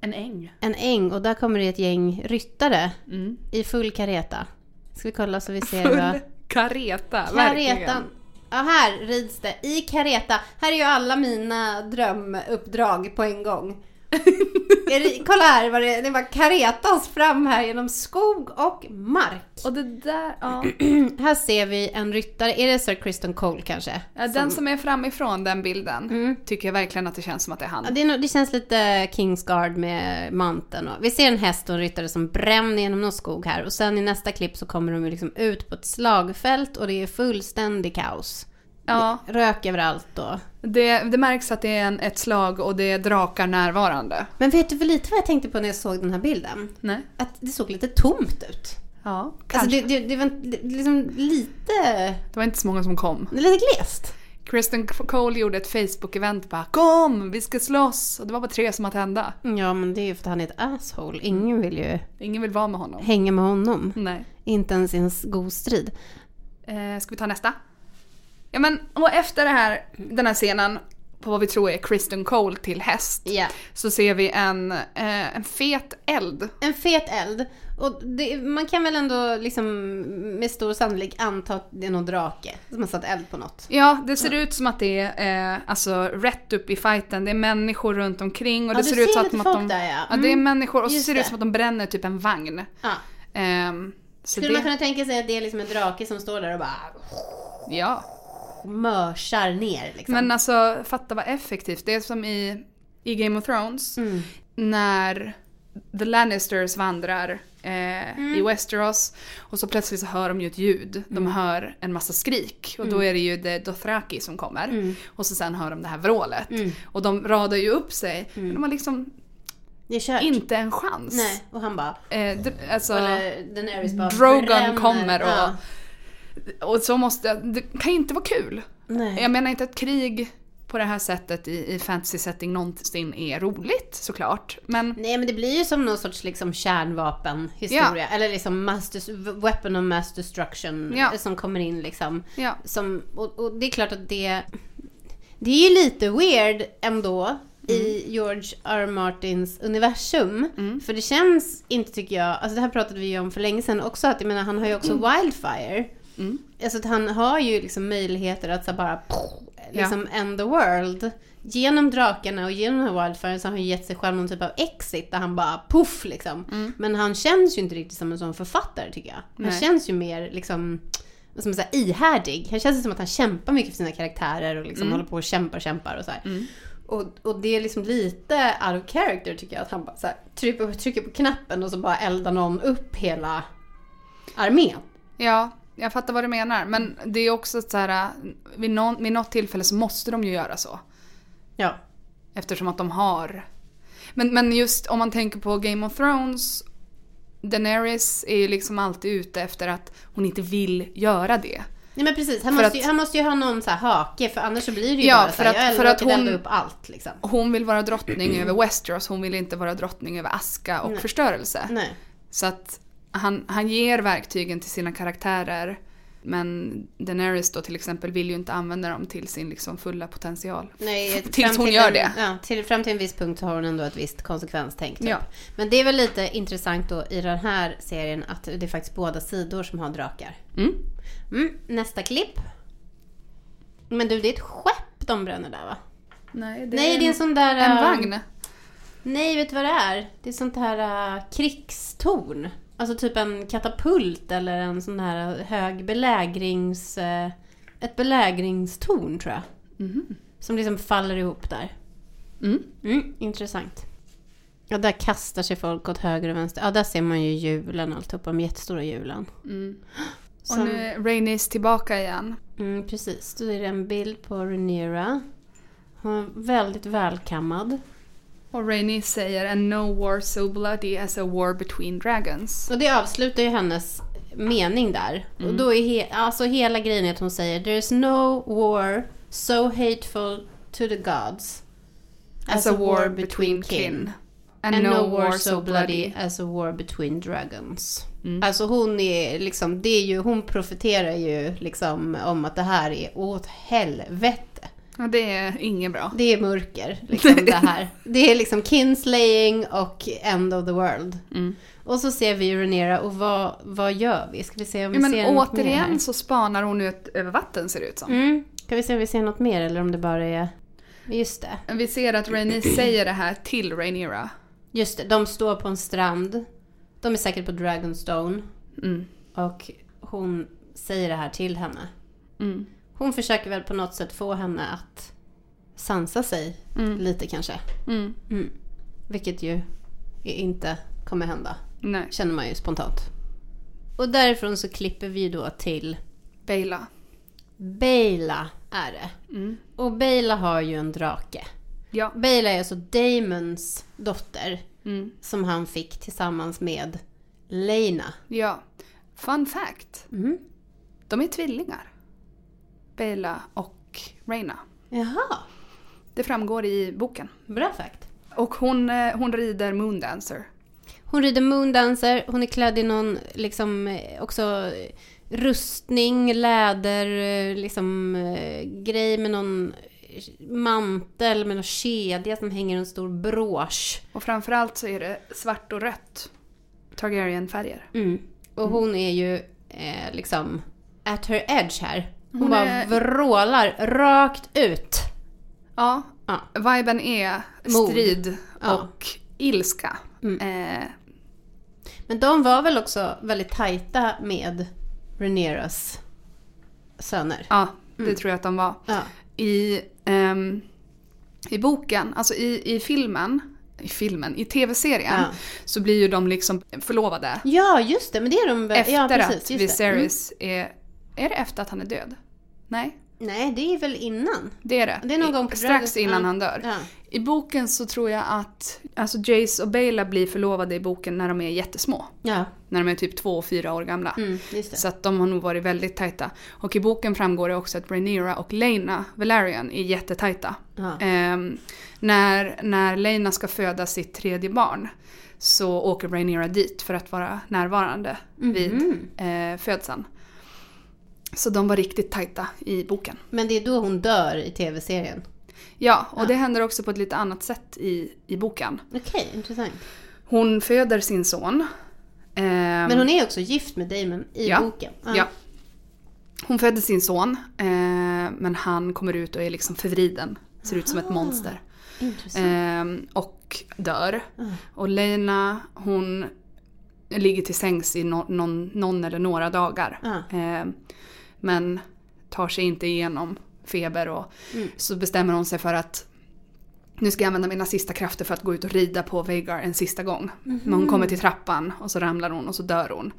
En äng. en äng och där kommer det ett gäng ryttare Mm. i full kareta. Ska vi kolla så vi ser Full vad... kareta, Karetan. verkligen. Ja, här rids det i kareta. Här är ju alla mina drömuppdrag på en gång. <laughs> Kolla här, vad det, det bara karetas fram här genom skog och mark. Och det där, ja. <clears throat> Här ser vi en ryttare, är det Sir Kristen Cole kanske? ja den som är framifrån den bilden Mm. tycker jag verkligen att det känns som att det är han. Ja, det, är nog, det känns lite Kingsguard med manteln. Och vi ser en häst och en ryttare som bränner genom någon skog här. Och sen i nästa klipp så kommer de liksom ut på ett slagfält och det är fullständig kaos. Ja, rök överallt och... det, det märks att det är en, ett slag och det är drakar närvarande. Men vet du för lite vad jag tänkte på när jag såg den här bilden? Nej. Att det såg lite tomt ut. Ja, Alltså kanske. det, det, det var liksom lite... det var inte så många som kom. Lite glest. Kristen Cole gjorde ett Facebook-event bara “Kom, vi ska slåss!” och det var bara tre som att hända. Ja, men det är ju för att han är ett asshole. Ingen vill ju Ingen vill vara med honom. hänga med honom. Nej. Inte ens i en god strid. Eh, ska vi ta nästa? Ja men, och efter det här, den här scenen på vad vi tror är Kristen Cole till häst Ja. så ser vi en, eh, en fet eld. En fet eld. Och det, man kan väl ändå liksom med stor sannolik anta att det är någon drake som har satt eld på något. Ja, det ser ut som att det är eh, alltså rätt upp i fighten. Det är människor runt omkring och Ja, det ser ut som att folk de... där, ja. ja, det är Mm. människor och så ser det ut som att de bränner typ en vagn. Ja. Så Skulle det, man kunna tänka sig att det är liksom en drake som står där och bara Ja. Mörsar ner liksom? Men alltså, fatta vad effektivt. Det är som i, i Game of Thrones. Mm. när The Lannisters vandrar eh, i Westeros och så plötsligt så hör de ju ett ljud. De hör en massa skrik och då är det ju The Dothraki som kommer. Och så sen hör de det här vrålet. Och de radar ju upp sig. Men de har liksom inte en chans. Nej, och han bara... Eh, alltså, Eller bara Drogon kommer och, Ja. Och så måste, det kan ju inte vara kul. Nej. Jag menar inte att krig på det här sättet i, i fantasy setting någonsin är roligt såklart. Men Nej men det blir ju som någon sorts liksom kärnvapenhistoria. Eller liksom mass des- weapon of mass destruction Ja. som kommer in liksom. ja, Som, och, och det är klart att det... Det är ju lite weird ändå i George R. Martins universum. För det känns inte tycker jag, alltså det här pratade vi ju om för länge sedan också, att jag menar han har ju också Wildfire. Mm. Alltså att han har ju liksom möjligheter att så bara liksom end the world. Genom drakarna och genom här Wildfire så har han gett sig själv någon typ av exit där han bara puff liksom. Mm. Men han känns ju inte riktigt som en sån författare tycker jag. Han Nej. känns ju mer liksom ska man säga, ihärdig. Han känns som att han kämpar mycket för sina karaktärer och liksom håller på och kämpar och kämpar och så här. Och, och det är liksom lite out of character tycker jag. Att han bara så här, trycker, trycker på knappen och så bara eldar någon upp hela armén. Ja, jag fattar vad du menar. Men det är också så här, vid, någon, vid något tillfälle så måste de ju göra så. Ja. Eftersom att de har... Men, men just om man tänker på Game of Thrones, Daenerys är ju liksom alltid ute efter att hon inte vill göra det. Nej men precis, han För måste, ju, att- han måste ju ha någon så här hake för annars så blir det ju Ja, bara för så här, att- jag för att hon- upp allt liksom. Hon vill vara drottning <clears throat> över Westeros, hon vill inte vara drottning över aska och Nej. förstörelse. Nej. Så att han, han ger verktygen till sina karaktärer. Men Daenerys då till exempel vill ju inte använda dem till sin liksom fulla potential. Nej, <laughs> Tills hon till gör en, det. Ja, till, fram till en viss punkt så har hon ändå ett visst konsekvenstänk. Typ. Ja. Men det är väl lite intressant då i den här serien att det är faktiskt båda sidor som har drakar. Mm. Mm, nästa klipp. Men du, det är ett skepp de bränner där va? Nej, det Nej, det är en sån där... en äh, vagn. Nej, vet du vad det är? Det är sånt här äh, krigstorn. Alltså typ en katapult eller en sån här hög belägrings... äh, ett belägringstorn tror jag. Mhm. Som liksom faller ihop där. Mm. Mm, intressant. Ja, där kastar sig folk åt höger och vänster. Ja, där ser man ju hjulen alltihopa, de jättestora hjulen. Mm. Och Som- nu är Rhaenys tillbaka igen. Mm, precis. Då är det en bild på Rhaenyra. Hon är väldigt välkammad. Och Rhaenys säger “And no war so bloody as a war between dragons”. Och det avslutar ju hennes mening där. Och då är he- alltså hela grejen är att hon säger “There's no war so hateful to the gods As, a war between kin. And, no war so bloody as a war between dragons. Mm. Alltså hon är liksom, det är ju, hon profiterar ju liksom om att det här är åt helvete. Ja, det är inget bra. Det är mörker, liksom det här. <laughs> Det är liksom kinslaying och end of the world. Mm. Och så ser vi Rhaenyra och vad, vad gör vi? Ska vi se om vi Ja, ser men något mer återigen så spanar hon ut över vatten ser det ut som. Mm. Ska vi se om vi ser något mer eller om det bara är... Just det. Vi ser att Rhaenys säger det här till Rhaenyra. Just det, de står på en strand. De är säkert på Dragonstone. Mm. Och hon säger det här till henne. Mm. Hon försöker väl på något sätt få henne att sansa sig Mm. lite kanske. Mm. Mm. Vilket ju inte kommer hända. Nej. Känner man ju spontant. Och därifrån så klipper vi då till Bela. Bela är det. Mm. Och Bela har ju en drake. Ja. Bela är alltså Damons dotter. Mm. Som han fick tillsammans med Lena. Ja. Fun fact. Mm. De är tvillingar. Bela och Reina. Jaha, Det framgår i boken. bra fakt. Och hon, eh, hon rider Moondancer. Hon rider Moondancer, hon är klädd i någon liksom eh, också eh, rustning, läder, liksom grej med någon mantel med någon kedja som hänger i en stor brosch. Och framförallt så är det svart och rött. Targaryen-färger. Mm. Och hon är ju eh, liksom at her edge här. Hon, Hon bara är- vrålar rakt ut. Ja. Ja. Viben är strid Ja. och ilska. Mm. Eh, Men de var väl också väldigt tajta med Rhaenyras söner. ja, det tror jag att de var. Ja. I, ehm, i boken, alltså i, i filmen, i filmen, i tv-serien Ja. så blir ju de liksom förlovade. ja, just det. Men det är de väl? Efter ja, att precis, det. Mm. Viserys är... Är det efter att han är död? Nej, Nej, det är väl innan. det är det. Det är någon gång på Strax innan ja. han dör. Ja. I boken så tror jag att alltså Jace och Bela blir förlovade i boken när de är jättesmå. Ja, När de är typ två och fyra år gamla. mm. Så att de har nog varit väldigt tajta. Och i boken framgår det också att Rhaenyra och Lena Valerian är jättetajta. Ja. Ehm, när, när Lena ska föda sitt tredje barn så åker Rhaenyra dit för att vara närvarande vid Mhm. eh, födseln. Så de var riktigt tajta i boken. Men det är då hon dör i tv-serien. Ja, och Ja. det händer också på ett lite annat sätt i, i boken. Okej, intressant. Hon föder sin son. Ehm, Men hon är också gift med Damon i Ja, boken. Ja. Hon födde sin son, eh, men han kommer ut och är liksom förvriden. Ser ut som ett Aha. monster. Eh, och dör. Ja. Och Lena, hon ligger till sängs i no- någon, någon eller några dagar. Ja. Eh, men tar sig inte igenom feber och Mm. så bestämmer hon sig för att nu ska jag använda mina sista krafter för att gå ut och rida på Veigar en sista gång. Men hon kommer till trappan och så ramlar hon och så dör hon.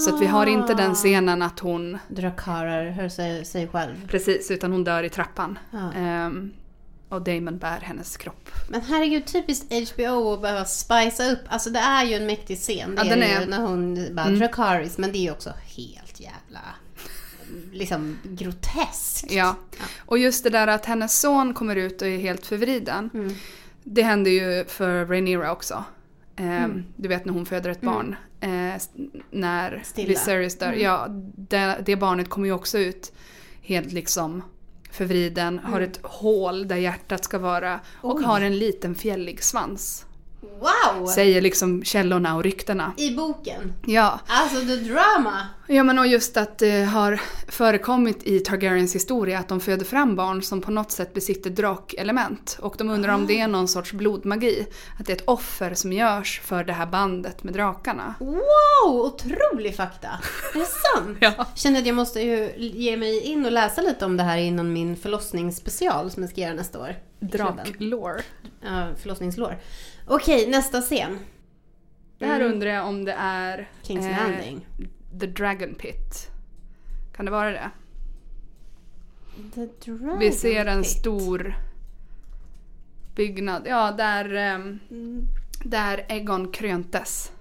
Så att vi har inte den scenen att hon Drakarar sig, sig själv. Precis, utan hon dör i trappan. Ja. Ehm, och Damon bär hennes kropp. Men herregud, typiskt HBO att behöva spicea upp. Alltså det är ju en mäktig scen. Det Ja, är den är- ju när hon bara Mm. Dracarys. Men det är ju också helt jävla liksom groteskt. Ja. Och just det där att hennes son kommer ut och är helt förvriden. Mm. Det händer ju för Rhaenyra också. Ehm, Mm. Du vet när hon föder ett barn. Eh, när Stilla. Viserys dör. Mm. Ja, det, det barnet kommer ju också ut helt liksom förvriden. Har Mm. ett hål där hjärtat ska vara. Och Oj. har en liten fjällig svans. Wow! Säger liksom källorna och ryktena. I boken. Ja. Alltså the drama. Ja men och just att det har förekommit i Targaryens historia att de föder fram barn som på något sätt besitter drakelement. Och de undrar om det är någon sorts blodmagi. Att det är ett offer som görs för det här bandet med drakarna. Wow! Otrolig fakta. Är det sant? <laughs> Ja. Känner att jag måste ju ge mig in och läsa lite om det här innan min förlossningsspecial som jag ska göra nästa år. Draklore. Ja, förlossningslår. Okej, nästa scen. Det här Mm. undrar jag om det är Kings eh, Landing. The Dragon Pit. Kan det vara det? The Dragon Vi ser en Pit. stor byggnad. Ja, där, Mm. där Egon kröntes.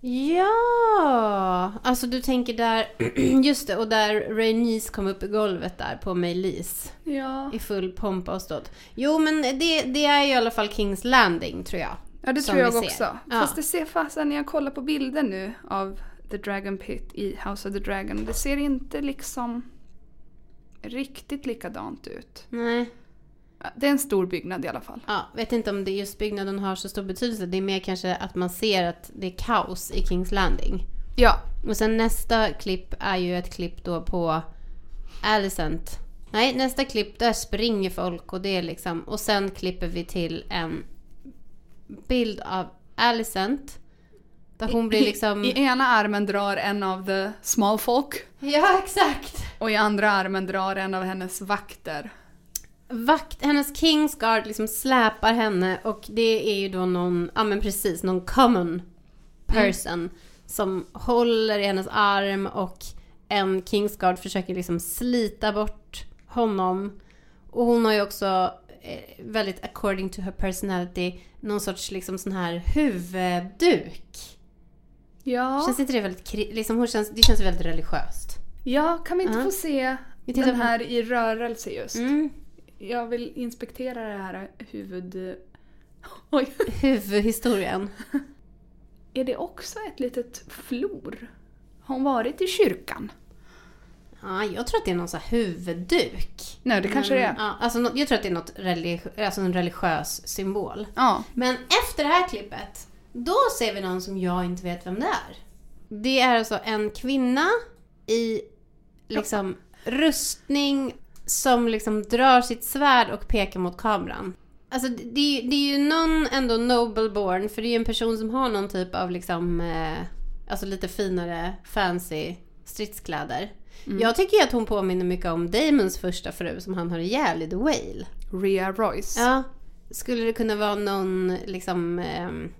Ja, alltså du tänker där, <clears throat> just det, och där Rhaenys kom upp i golvet där på Mejlis Ja. i full pompa och ståt. Jo, men det, det är ju i alla fall Kings Landing tror jag. Ja det tror jag också. Ja. Fast det ser fasen när jag kollar på bilder nu av The Dragon Pit i House of the Dragon. Det ser inte liksom riktigt likadant ut. Nej, Det är en stor byggnad i alla fall. ja, vet inte om det just byggnaden har så stor betydelse. Det är mer kanske att man ser att det är kaos i Kings Landing. Ja, Och sen nästa klipp är ju ett klipp då på Alicent Nej, nästa klipp där springer folk och det är liksom... Och sen klipper vi till en bild av Alicent. Där hon blir liksom... I ena armen drar en av the small folk Ja, exakt! och i andra armen drar en av hennes vakter. Vakt, hennes Kingsguard liksom släpar henne och det är ju då någon, ja men precis, någon common person som håller i hennes arm och en Kingsguard försöker liksom slita bort honom. Och hon har ju också eh, väldigt according to her personality någon sorts liksom sån här huvudduk. Ja. Känns inte det väldigt, liksom hon känns, det känns väldigt religiöst. ja, kan vi inte Ja. få se den här i rörelse just? Mm. Jag vill inspektera det här huvud... <laughs> Oj. Huvudhistorien. Är det också ett litet flor? Har hon varit i kyrkan? Ja, jag tror att det är någon sån här huvudduk. Nej, det kanske det är. Ja, alltså, jag tror att det är något religi- alltså en religiös symbol. Ja. Men efter det här klippet, då ser vi någon som jag inte vet vem det är. Det är alltså en kvinna i liksom rustning som liksom drar sitt svärd och pekar mot kameran. Alltså det, det, är ju- någon ändå noble born, för det är ju en person som har någon typ av liksom, eh, alltså lite finare fancy stridskläder. Jag tycker att hon påminner mycket om Damons första fru som han har ihjäl i The Whale. Rhea Royce. Ja. Skulle det kunna vara någon liksom ehm,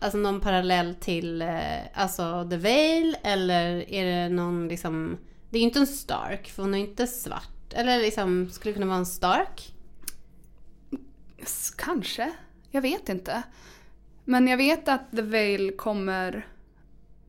Alltså någon parallell till eh, alltså The Veil eller är det någon liksom Det är ju inte en Stark för hon är inte svart. Eller liksom skulle det kunna vara en Stark? Kanske. Jag vet inte. Men jag vet att The Veil kommer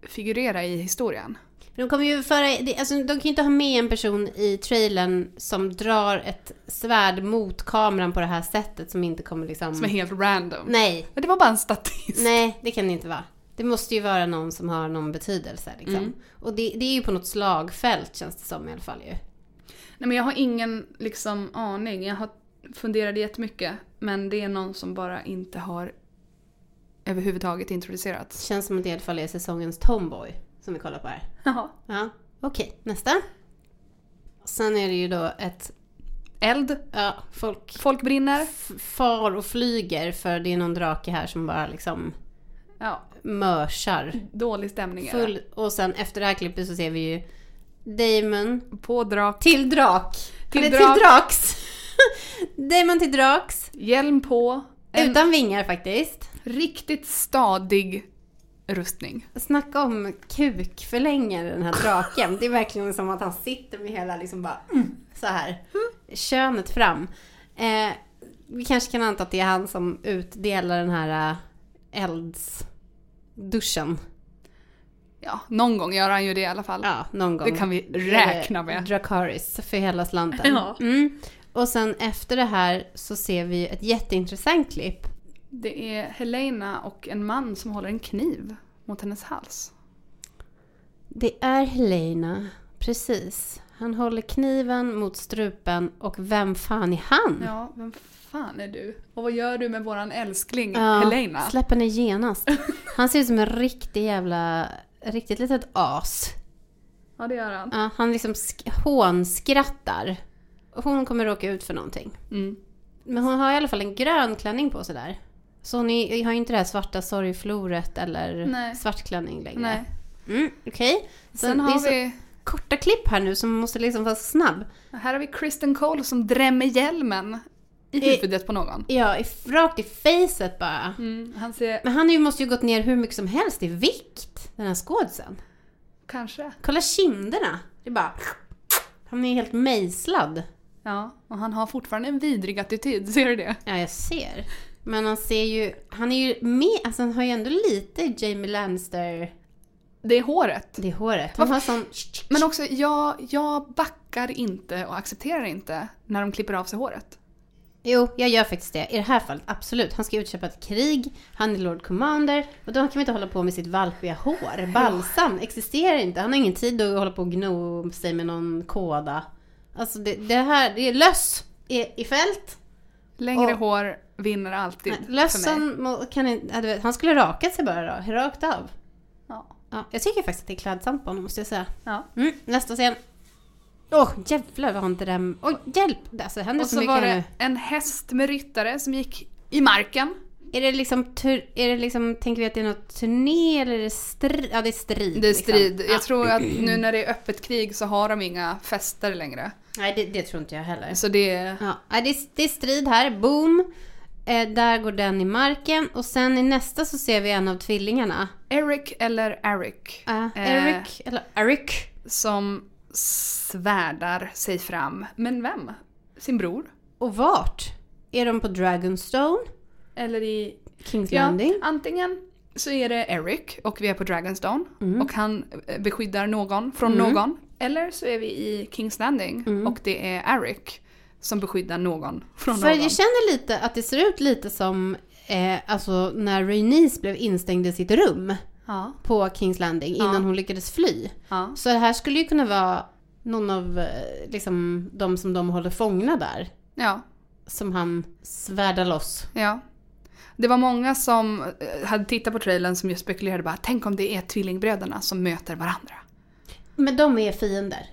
figurera i historien. De kommer ju föra, alltså de kan ju inte ha med en person i trailern som drar ett svärd mot kameran på det här sättet som inte kommer liksom... Som är helt random. Nej, Men det var bara en statist. Nej, det kan det inte vara. Det måste ju vara någon som har någon betydelse. Liksom. Mm. Och det, det är ju på något slagfält känns det som i alla fall ju. Nej men jag har ingen liksom aning. Jag har funderat jättemycket. Men det är någon som bara inte har överhuvudtaget introducerats. Känns som att det i alla fall är säsongens Tomboy som vi kollar på här. Jaha. Ja, okej. Nästa. Sen är det ju då ett, Eld. ja, folk Folk brinner. far och flyger för det är någon drake här som bara liksom Ja, mörsar. dålig stämning. Full, och sen efter det här klippet så ser vi ju Damon På drak. till drak. Till Eller drak. till draks. <laughs> Damon till draks. Hjälm på. En Utan vingar faktiskt. riktigt stadig rustning. Snacka om kukförlängare den här draken. Det är verkligen som att han sitter med hela liksom bara mm, så här. Könet fram. Eh, vi kanske kan anta att det är han som utdelar den här eh, eldsduschen. Ja, någon gång gör han ju det i alla fall. Ja, någon gång. Det kan vi räkna med. Dracaris för hela slanten. <laughs> Ja. Mm. Och sen efter det här så ser vi ett jätteintressant klipp. Det är Helena och en man som håller en kniv mot hennes hals. Det är Helena, precis. Han håller kniven mot strupen och vem fan är han? Ja, vem fan är du? Och vad gör du med våran älskling Ja, Helena? Släpp henne genast. <laughs> Han ser ut som en riktig jävla, riktigt litet as. Ja, det gör han. Ja, han liksom sk- hånskrattar. Hon kommer råka ut för någonting. Mm. Men hon har i alla fall en grön klänning på sig där. Så hon är, har ju inte det här svarta sorgfloret eller Nej. svart klänning längre. Nej. Mm, Okej. Så Sen har vi... korta klipp här nu som måste liksom vara snabb. Här har vi Kristen Cole som drämmer hjälmen i huvudet på någon. Ja, i, rakt i facet bara. Mm, han ser... Men han ju- måste ju gått ner hur mycket som helst i vikt, den här skådisen. Kanske. Kolla kinderna. Det är bara... Han är helt mejslad. Ja, och han har fortfarande en vidrig attityd, ser du det? Ja, jag ser. Men han ser ju... Han är ju med... Alltså han har ju ändå lite Jamie Lannister... Det är håret. Det håret. Han har sån... Men också, jag, jag backar inte och accepterar inte när de klipper av sig håret. Jo, jag gör faktiskt det. I det här fallet, absolut. Han ska utköpa ett krig, han är Lord Commander och då kan vi inte hålla på med sitt valpiga hår. Balsam existerar inte. Han har ingen tid att hålla på och gno sig med någon kåda. Alltså det, det här, det är löss i, i fält. Längre Och- hår vinner alltid Nej. Lössen kan inte, han skulle rakat sig bara då, rakt av. Ja. Ja, jag tycker faktiskt att det är klädsamt på honom måste jag säga. Ja. Mm, nästa scen. Åh jävlar vad inte den... Åh hjälp! Alltså det händer Och så, så var det nu. en häst med ryttare som gick i marken. Är det liksom, tur, är det liksom, tänker vi att det är något turné eller är det strid? Ja det är strid. Det är liksom. strid. Ja. Jag tror att nu när det är öppet krig så har de inga fester längre. Nej det, det tror inte jag heller. Så det är... Ja, det, är, det är strid här, boom. Eh, där går den i marken och sen i nästa så ser vi en av tvillingarna. Eric eller Eric. Uh, Eh. Eric, eller Eric. Som svärdar sig fram. Men vem? Sin bror? Och vart? Är de på Dragonstone? Eller i... Kings Ja, Landing? antingen så är det Eric och vi är på Dragonstone Mm. och han eh, beskyddar någon från någon. Eller så är vi i Kings Landing Mm. och det är Eric som beskyddar någon från För någon. jag känner lite att det ser ut lite som eh, alltså när Rhaenys blev instängd i sitt rum Ja, på Kings Landing innan Ja. hon lyckades fly. ja. Så det här skulle ju kunna vara någon av eh, liksom, de som de håller fångna där. ja, Som han svärdar loss. ja. Det var många som eh, hade tittat på trailern som just spekulerade bara tänk om det är tvillingbröderna som möter varandra. Men de är fiender.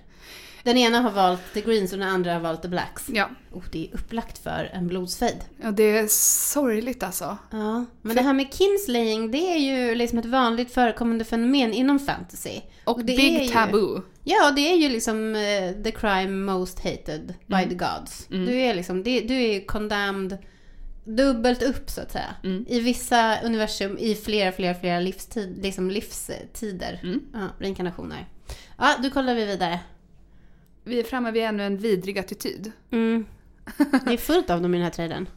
Den ena har valt the greens och den andra har valt the blacks. Ja, Oh, det är upplagt för en blodsfejd. och det är sorgligt alltså. Ja, men det här med kinslaying det är ju liksom ett vanligt förekommande fenomen inom fantasy. Och det är big ju- taboo. Ja, det är ju liksom eh, the crime most hated by Mm. the gods. Du är liksom, det, du är condemned dubbelt upp så att säga. Mm. I vissa universum, i flera, flera, flera livstid, liksom livstider. Mm. Ja, reinkarnationer. Ja, då kollar vi vidare. Vi är framme vid ännu en vidrig attityd. Mm. Det är fullt av dem i den här trailern.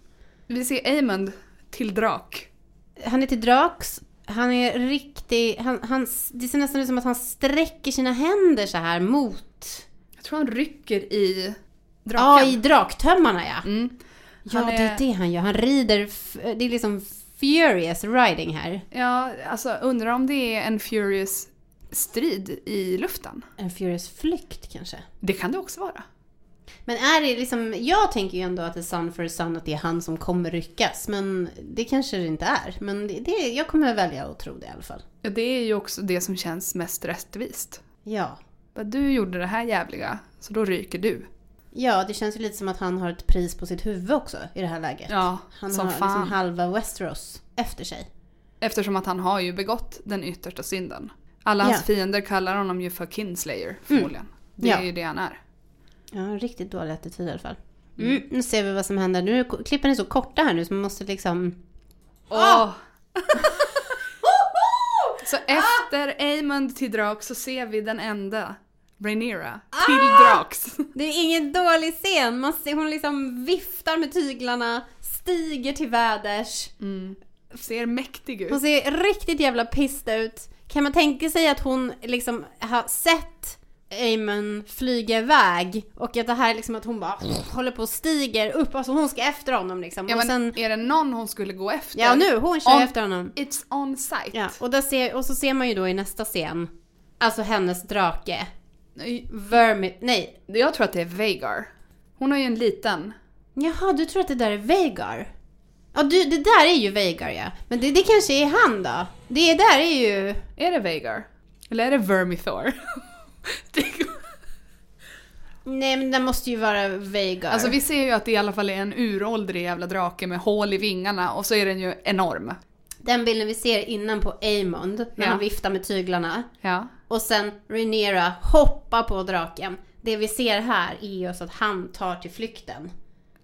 Vi ser Amund till drak. Han är till drax. Han är riktig... Han, han, det ser nästan ut som att han sträcker sina händer så här mot... Jag tror han rycker i draken. Ja, i draktömmarna ja. Mm. Ja, Han det är- är det han gör. Han rider... Det är liksom furious riding här. Ja, alltså undrar om det är en Furious strid i luften. En furious flykt kanske. Det kan det också vara. Men är det liksom... Jag tänker ju ändå att det är Sun for Sun, att det är han som kommer ryckas. Men det kanske det inte är. Men det, det, jag kommer välja att tro det i alla fall. Ja, det är ju också det som känns mest rättvist. Ja. Du gjorde det här jävliga, så då ryker du. Ja, det känns ju lite som att han har ett pris på sitt huvud också i det här läget. Ja, Han som har fan. liksom halva Westeros efter sig. Eftersom att han har ju begått den yttersta synden. Alla hans Ja. fiender kallar honom ju för Kinslayer förmodligen. Det Ja. är ju det han är. Ja, en riktigt dålig attityd i alla fall. Mm, nu ser vi vad som händer. Nu klippen är så korta här nu så man måste liksom... Åh! <laughs> så efter Amund till drak så ser vi den enda Rhaenyra till drax. Det är ingen dålig scen. Man ser, hon liksom viftar med tyglarna, stiger till väders. Ser mäktig ut. Hon ser riktigt jävla pissed ut. Kan man tänka sig att hon liksom har sett Aemon flyga iväg och att det här är liksom att hon bara håller på och stiger upp, alltså hon ska efter honom liksom. Ja, och sen, är det någon hon skulle gå efter? ja nu, hon kör On- efter honom. It's on sight. Ja, och, ser, och så ser man ju då i nästa scen, alltså hennes drake. Nej, Vermit, nej. Jag tror att det är Vagar. Hon har ju en liten. Jaha, du tror att det där är Vagar? Ja, du, det där är ju Vagar ja. Men det, det kanske är han då? Det där är ju... Är det Vagar? Eller är det Vermithor? Nej men det måste ju vara Vagar. alltså vi ser ju att det i alla fall är en uråldrig jävla drake med hål i vingarna och så är den ju enorm. Den bilden vi ser innan på Aemond, när Ja. han viftar med tyglarna. Ja. Och sen Rhaenyra hoppar på draken. Det vi ser här är ju alltså att han tar till flykten.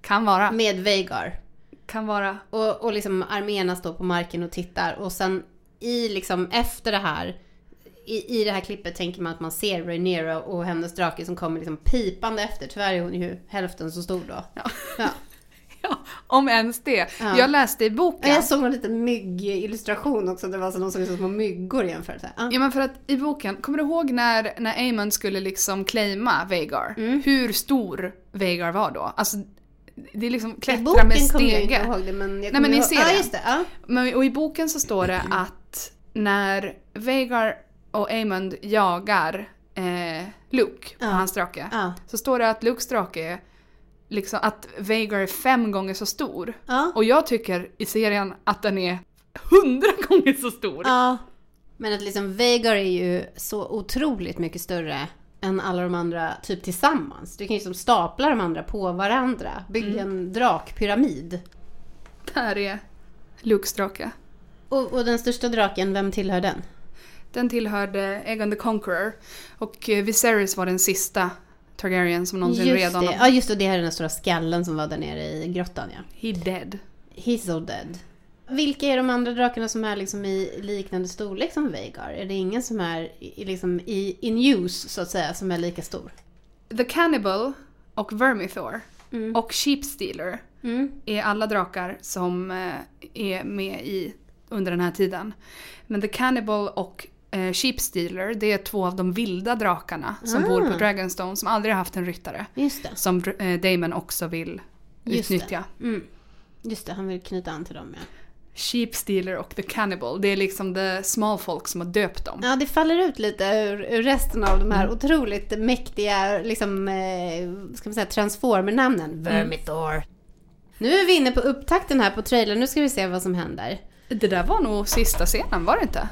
Kan vara. Med Vagar. Kan vara. Och, och liksom arméerna står på marken och tittar. Och sen i liksom efter det här. I, I det här klippet tänker man att man ser Rhaenyra och hennes drake som kommer liksom pipande efter. Tyvärr är hon ju hälften så stor då. Ja. Ja. <laughs> Ja, om ens det. Ja. Jag läste i boken. Jag såg en liten myggillustration också. Det var så de såg ut som små myggor jämfört. Ja. Ja men för att i boken, kommer du ihåg när, när Aemon skulle liksom claima Vagar? Mm. Hur stor Vagar var då? Alltså, det är liksom I klättra boken med kommer jag inte stege. ihåg det men jag Nej, men i ihåg... serien. Ja just det. Ja. Men, och i boken så står det att när Vagar och Aemond jagar eh, Luke på Ja. hans drake. Ja. Så står det att Lukes drake är liksom att Vagar är fem gånger så stor. Ja. Och jag tycker i serien att den är hundra <laughs> gånger så stor. ja. Men att liksom Vagar är ju så otroligt mycket större än alla de andra typ tillsammans. Du kan ju liksom stapla de andra på varandra. Bygga en drakpyramid. Där är Lukes drake. Och, och den största draken, vem tillhör den? Den tillhörde Aegon the Conqueror. Och eh, Viserys var den sista Targaryen som någonsin red Just honom. det. Ja, just det. Det här är den stora skallen som var där nere i grottan, ja. He dead. He's so dead. Vilka är de andra drakarna som är liksom i liknande storlek som Veigar? Är det ingen som är i, liksom i, in use, så att säga, som är lika stor? The Cannibal och Vermithor Mm. och Sheepstealer Mm. är alla drakar som eh, är med i under den här tiden. Men The Cannibal och eh, Sheepstealer, det är två av de vilda drakarna som Ah. bor på Dragonstone som aldrig har haft en ryttare. Det. Som eh, Damon också vill Just det. utnyttja. Mm. Just det, han vill knyta an till dem, ja. Sheepstealer och The Cannibal, det är liksom the small folk som har döpt dem. Ja, det faller ut lite ur, ur resten av de här otroligt mäktiga, liksom, eh, ska man säga, transformer-namnen. Vermithor. Nu är vi inne på upptakten här på trailern, nu ska vi se vad som händer. Det där var nog sista scenen, var det inte?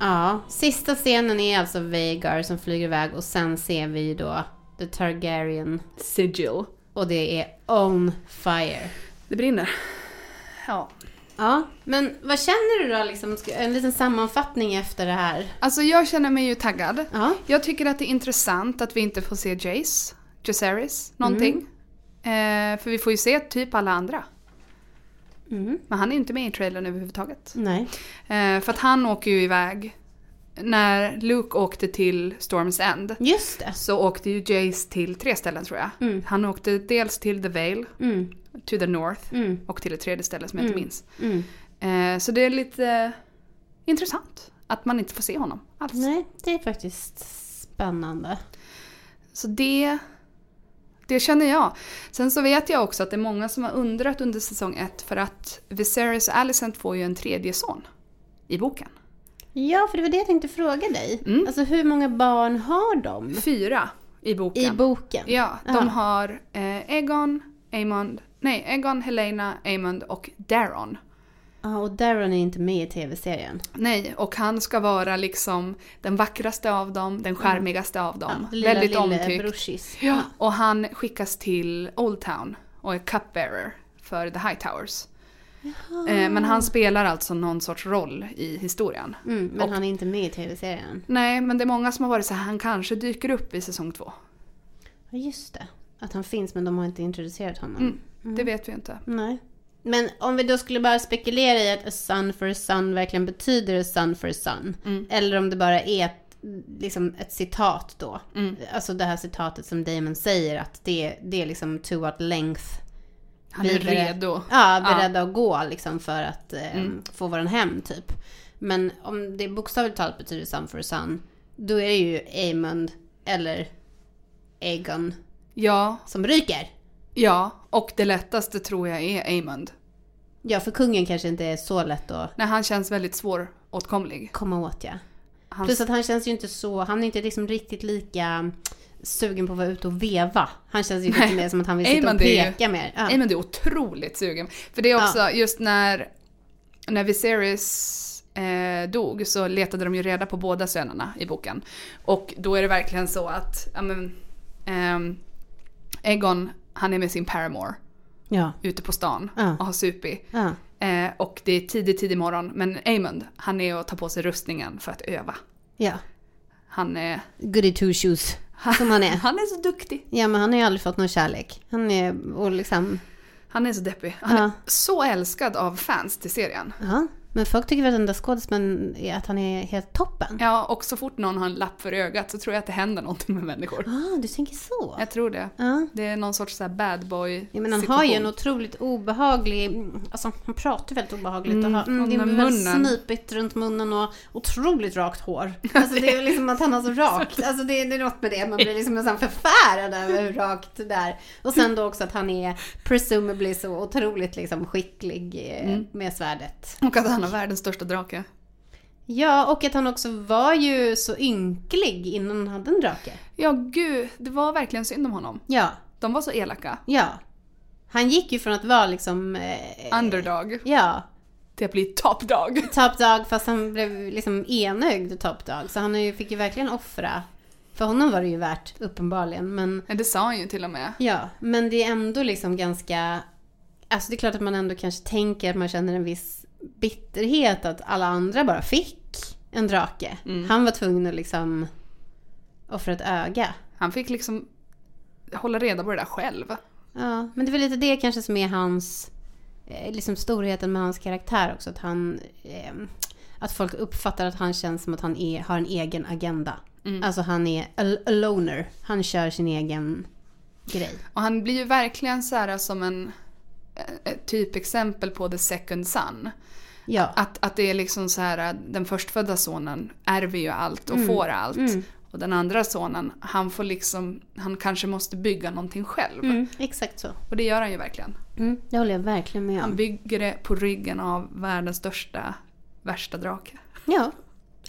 Ja, sista scenen är alltså Veigar som flyger iväg och sen ser vi då The Targaryen Sigil. och det är On Fire. Det brinner. Ja. Ja, men vad känner du då liksom? En liten sammanfattning efter det här. Alltså jag känner mig ju taggad. Ja, Jag tycker att det är intressant att vi inte får se Jace, Jaceres, någonting. Eh, för vi får ju se typ alla andra. Mm. Men han är inte med i trailern överhuvudtaget. nej. Eh, för att han åker ju iväg. När Luke åkte till Storm's End Just det. så åkte ju Jace till tre ställen tror jag. Mm. Han åkte dels till The Vale, Mm. to the North Mm. och till ett tredje ställe som jag inte Mm. minns. Mm. Eh, så det är lite intressant att man inte får se honom alls. Nej, det är faktiskt spännande. Så det, det känner jag. Sen så vet jag också att det är många som har undrat under säsong ett för att Viserys och Alicent får ju en tredje son i boken. Ja, för det var det jag tänkte fråga dig. Mm. Alltså hur många barn har de Fyra i boken. i boken? Ja, de Ja. har eh, Egon, Aemond, nej, Egon, Helena, Aemond och Daron. Ja, och Darren är inte med i tv-serien. Nej, och han ska vara liksom den vackraste av dem, den charmigaste av dem. Ja, lilla, Väldigt lilla omtyckt. brorsis. Ja, och han skickas till Old Town och är cupbearer för The High Towers. Eh, men han spelar alltså någon sorts roll i historien. Mm, men Och- han är inte med i tv-serien. Nej, men det är många som har varit så här, han kanske dyker upp i säsong två. Ja, just det. Att han finns men de har inte introducerat honom. Mm. Det vet vi inte. Nej. Men om vi då skulle bara spekulera i att a son for a son verkligen betyder a son for a son. Mm. Eller om det bara är ett, liksom ett citat då. Mm. Alltså det här citatet som Damon säger att det, det är liksom to what length. Han är redo. Ja, beredda att gå liksom för att eh, Mm. få våran hem typ. Men om det bokstavligt talat betyder son for a son. Då är det ju Aemond eller Aegon Ja, som ryker. Ja, och det lättaste tror jag är Aemond. Ja, för kungen kanske inte är så lätt att När han känns väldigt svåråtkomlig. komma åt ja. Han, Plus att han känns ju inte så, han är inte liksom riktigt lika sugen på att vara ute och veva. Han känns ju lite Nej. mer som att han vill sitta och är ju- peka mer. Ja. Aemond är otroligt sugen. För det är också just när, när Viserys eh, dog så letade de ju reda på båda sönerna i boken. Och då är det verkligen så att, ja men, ehm, Egon, han är med sin paramour Ja. ute på stan Ja. och har supit. ja. Eh, och det är tidig, tidig morgon. Men Aemond, han är och tar på sig rustningen för att öva. Ja. Han är, Goody two shoes. Som han är. <laughs> han är så duktig. Ja, men han har ju aldrig fått någon kärlek. Han är, och liksom, Han är så deppig. Han Ja. är så älskad av fans till serien. ja. Men folk tycker väl att den där skådespelaren är att han är helt toppen. Ja, och så fort någon har en lapp för ögat så tror jag att det händer någonting med människor. Ah, du tänker så? Jag tror det. Ja. Det är någon sorts så här bad boy Ja, men han har ju en otroligt obehaglig, alltså han pratar väldigt obehagligt och Mm, har, mm, och det är väldigt munnen. snipigt runt munnen och otroligt rakt hår. <laughs> Alltså det är liksom att han har så <laughs> rakt, alltså det, det är något med det, man blir liksom nästan förfärad över hur rakt det där. Och sen då också att han är presumably så otroligt liksom skicklig eh, Mm. med svärdet. Och att han har världens största drake. Ja, och att han också var ju så ynklig innan han hade en drake. Ja, gud. Det var verkligen synd om honom. Ja, De var så elaka. ja. Han gick ju från att vara liksom... Eh, Underdog. Ja. till att bli top dog. <laughs> Top Dog fast han blev liksom enögd Top Dog. Så han fick ju verkligen offra. För honom var det ju värt uppenbarligen. Men Ja, Det sa han ju till och med. ja, men det är ändå liksom ganska... Alltså det är klart att man ändå kanske tänker att man känner en viss bitterhet att alla andra bara fick en drake. Mm. Han var tvungen att liksom offra ett öga. Han fick liksom hålla reda på det där själv. Ja, men det är väl lite det kanske som är hans... eh, Liksom storheten med hans karaktär också. Att han... Eh, att folk uppfattar att han känns som att han är, har en egen agenda. Mm. Alltså han är a, a loner. Han kör sin egen grej. Och han blir ju verkligen så här som en ett typexempel på the second son. Ja. Att, att det är liksom så här, den förstfödda sonen ärver ju allt och får allt. Mm. Och den andra sonen, han får liksom, han kanske måste bygga någonting själv. Mm, exakt så. Och det gör han ju verkligen. Mm, det håller jag verkligen med Han om. bygger det på ryggen av världens största, värsta drake. Ja,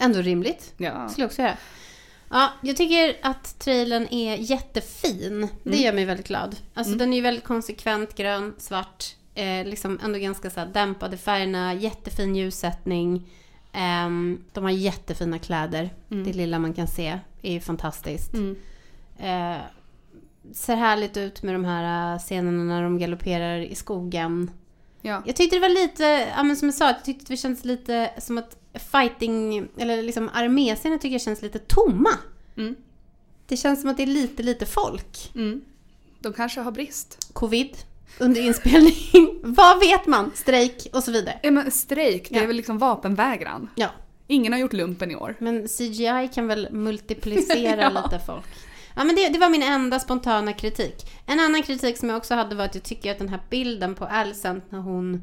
ändå rimligt. Ja. skulle jag också göra. Ja, jag tycker att trailern är jättefin. Det gör mig väldigt glad. Alltså den är ju väldigt konsekvent grön, svart. Eh, liksom ändå ganska så här dämpade färgerna, jättefin ljussättning. Ehm, de har jättefina kläder. Det lilla man kan se är ju fantastiskt. Mm. Eh, ser härligt ut med de här eh, scenerna när de galopperar i skogen. Ja. Jag tyckte det var lite, ja men som jag sa, jag tyckte det känns lite som att fighting, eller liksom arméscener tycker jag känns lite tomma. Mm. Det känns som att det är lite, lite folk. Mm. De kanske har brist. Covid under inspelning, <laughs> vad vet man? Strejk och så vidare. Ja, men strejk, det Ja. är väl liksom vapenvägran. Ja, Ingen har gjort lumpen i år. men CGI kan väl <laughs> multiplicera Ja. lite folk. Ja men det, det var min enda spontana kritik. En annan kritik som jag också hade var att jag tycker att den här bilden på Alicent när hon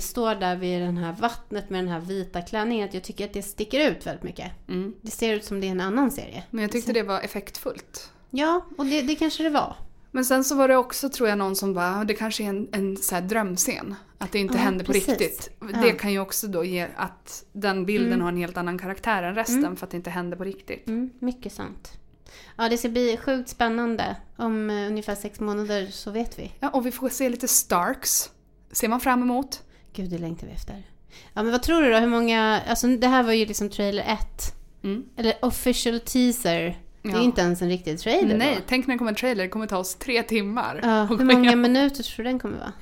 står där vid det här vattnet med den här vita klänningen, att jag tycker att det sticker ut väldigt mycket. Mm. Det ser ut som det är en annan serie. Men jag tyckte det var effektfullt. Ja, och det, det kanske det var. Men sen så var det också, tror jag, någon som bara, det kanske är en, en så här drömscen. Att det inte Ja, händer på precis. riktigt. Ja. Det kan ju också då ge att den bilden Mm. har en helt annan karaktär än resten för att det inte händer på riktigt. Mm, mycket sant. Ja, det ska bli sjukt spännande. Om eh, ungefär sex månader så vet vi. Ja, och vi får se lite Starks. Ser man fram emot. Gud, det längtar vi efter. Ja, men vad tror du då? Hur många... Alltså det här var ju liksom trailer 1. Mm. Eller official teaser. Det är inte ens en riktig trailer Nej, då. tänk när det kommer en trailer, det kommer ta oss tre timmar. Ja, hur många minuter tror du den kommer vara?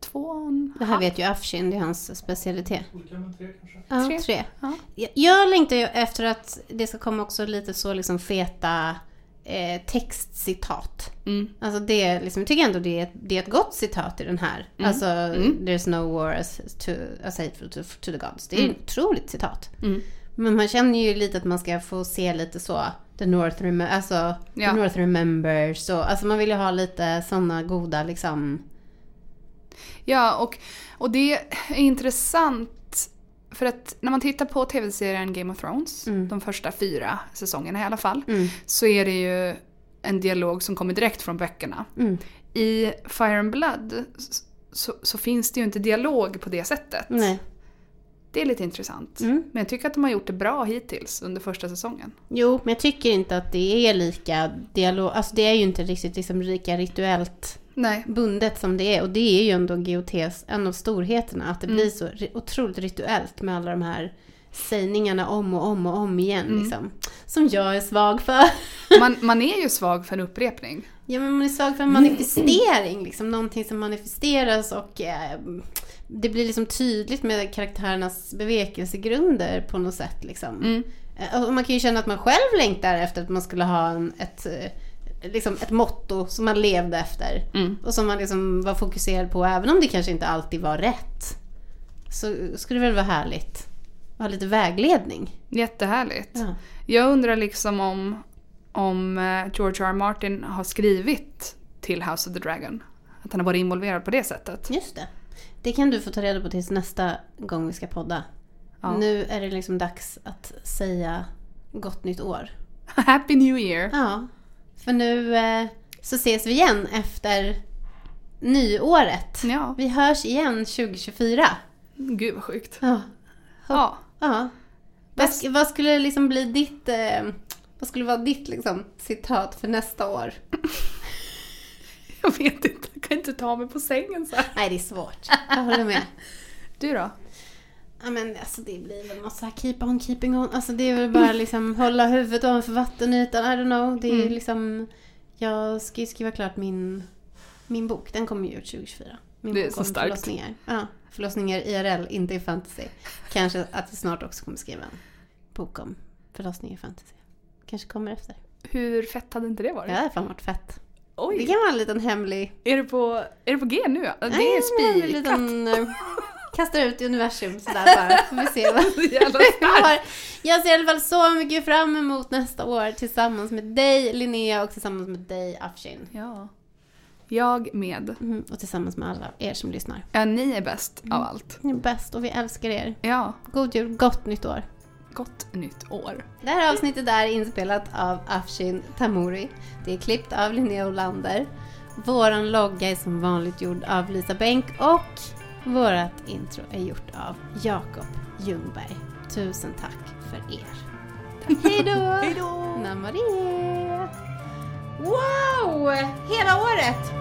Två och en Det här halv. vet ju Afshin, det är hans specialitet. Olika med tre kanske? Ja, Tre. tre. Ja. Jag- Jag längtar ju efter att det ska komma också lite så liksom feta eh, textcitat. Mm. Alltså det, liksom, jag tycker ändå det är, ett, det är ett gott citat i den här. Mm. Alltså, Mm. there's no war as, to, as hateful to, to the gods. Det är Mm. ett otroligt citat. Mm. Men man känner ju lite att man ska få se lite så, the North, rem- alltså, Ja. the North remembers. Och, alltså man vill ju ha lite sådana goda liksom... Ja, och, och det är intressant för att när man tittar på tv-serien Game of Thrones, Mm. de första fyra säsongerna i alla fall, Mm, så är det ju en dialog som kommer direkt från böckerna. mm, I Fire and Blood så, så finns det ju inte dialog på det sättet. nej. Det är lite intressant. Mm. Men jag tycker att de har gjort det bra hittills under första säsongen. Jo, men jag tycker inte att det är lika dialog... Alltså det är ju inte riktigt liksom lika rituellt Nej. bundet som det är. Och det är ju ändå GOTs, en av storheterna, att det Mm. blir så otroligt rituellt med alla de här sägningarna om och om och om igen. Mm. Liksom, som jag är svag för. <laughs> Man, man är ju svag för en upprepning. Ja, men man är svag för en manifestering. Liksom, någonting som manifesteras och eh, det blir liksom tydligt med karaktärernas bevekelsegrunder på något sätt. Liksom. Mm. Eh, Och man kan ju känna att man själv längtar efter att man skulle ha en, ett, eh, liksom ett motto som man levde efter. Mm. Och som man liksom var fokuserad på, även om det kanske inte alltid var rätt. Så skulle det väl vara härligt att ha lite vägledning. Jättehärligt. Ja. Jag undrar liksom om, om eh, George R. R. Martin har skrivit till House of the Dragon. Att han har varit involverad på det sättet. Just det. Det kan du få ta reda på tills nästa gång vi ska podda. Ja. Nu är det liksom dags att säga gott nytt år. <laughs> Happy New Year! Ja, för nu eh, så ses vi igen efter nyåret. Ja, Vi hörs igen 2024. gud vad sjukt. Ja. Ja. ja. Vad, sk- vad skulle liksom bli ditt, eh, vad skulle vara ditt liksom, citat för nästa år? Jag vet inte, jag kan inte ta mig på sängen så här. Nej, det är svårt. Jag håller med. Du då? Ja men alltså det blir väl massa keep on keeping on. Alltså det är väl bara liksom <laughs> hålla huvudet ovanför vattenytan. I don't know. Det är Mm. liksom... Jag ska ju skriva klart min, min bok. Den kommer ju ut 2024. Min Det är bok så om starkt. förlossningar. Ja, förlossningar IRL, inte i fantasy. Kanske att jag snart också kommer skriva en bok om förlossningar i fantasy. Kanske kommer efter. Hur fett hade inte det varit? Ja, det hade fan varit fett. Oj! Det kan vara en liten hemlig... Är det på, är det på G nu? Det är spikat. <laughs> Kastar ut i universum sådär bara. Får vi se vad... <laughs> Har- <laughs> Jag ser i alla fall så mycket fram emot nästa år tillsammans med dig Linnea och tillsammans med dig Afshin. Ja. Jag med. Mm, och tillsammans med alla er som lyssnar. Ja, ni är bäst Mm. av allt. Ni är bäst och vi älskar er. Ja. God jul, gott nytt år. Gott nytt år. Det här avsnittet är inspelat av Afshin Tamuri. Det är klippt av Linnea Olander. Våran logga är som vanligt gjord av Lisa Bänk och vårat intro är gjort av Jakob Ljungberg. Tusen tack för er. Hej då! <laughs> Hejdå! Namarie! Wow! Hela året!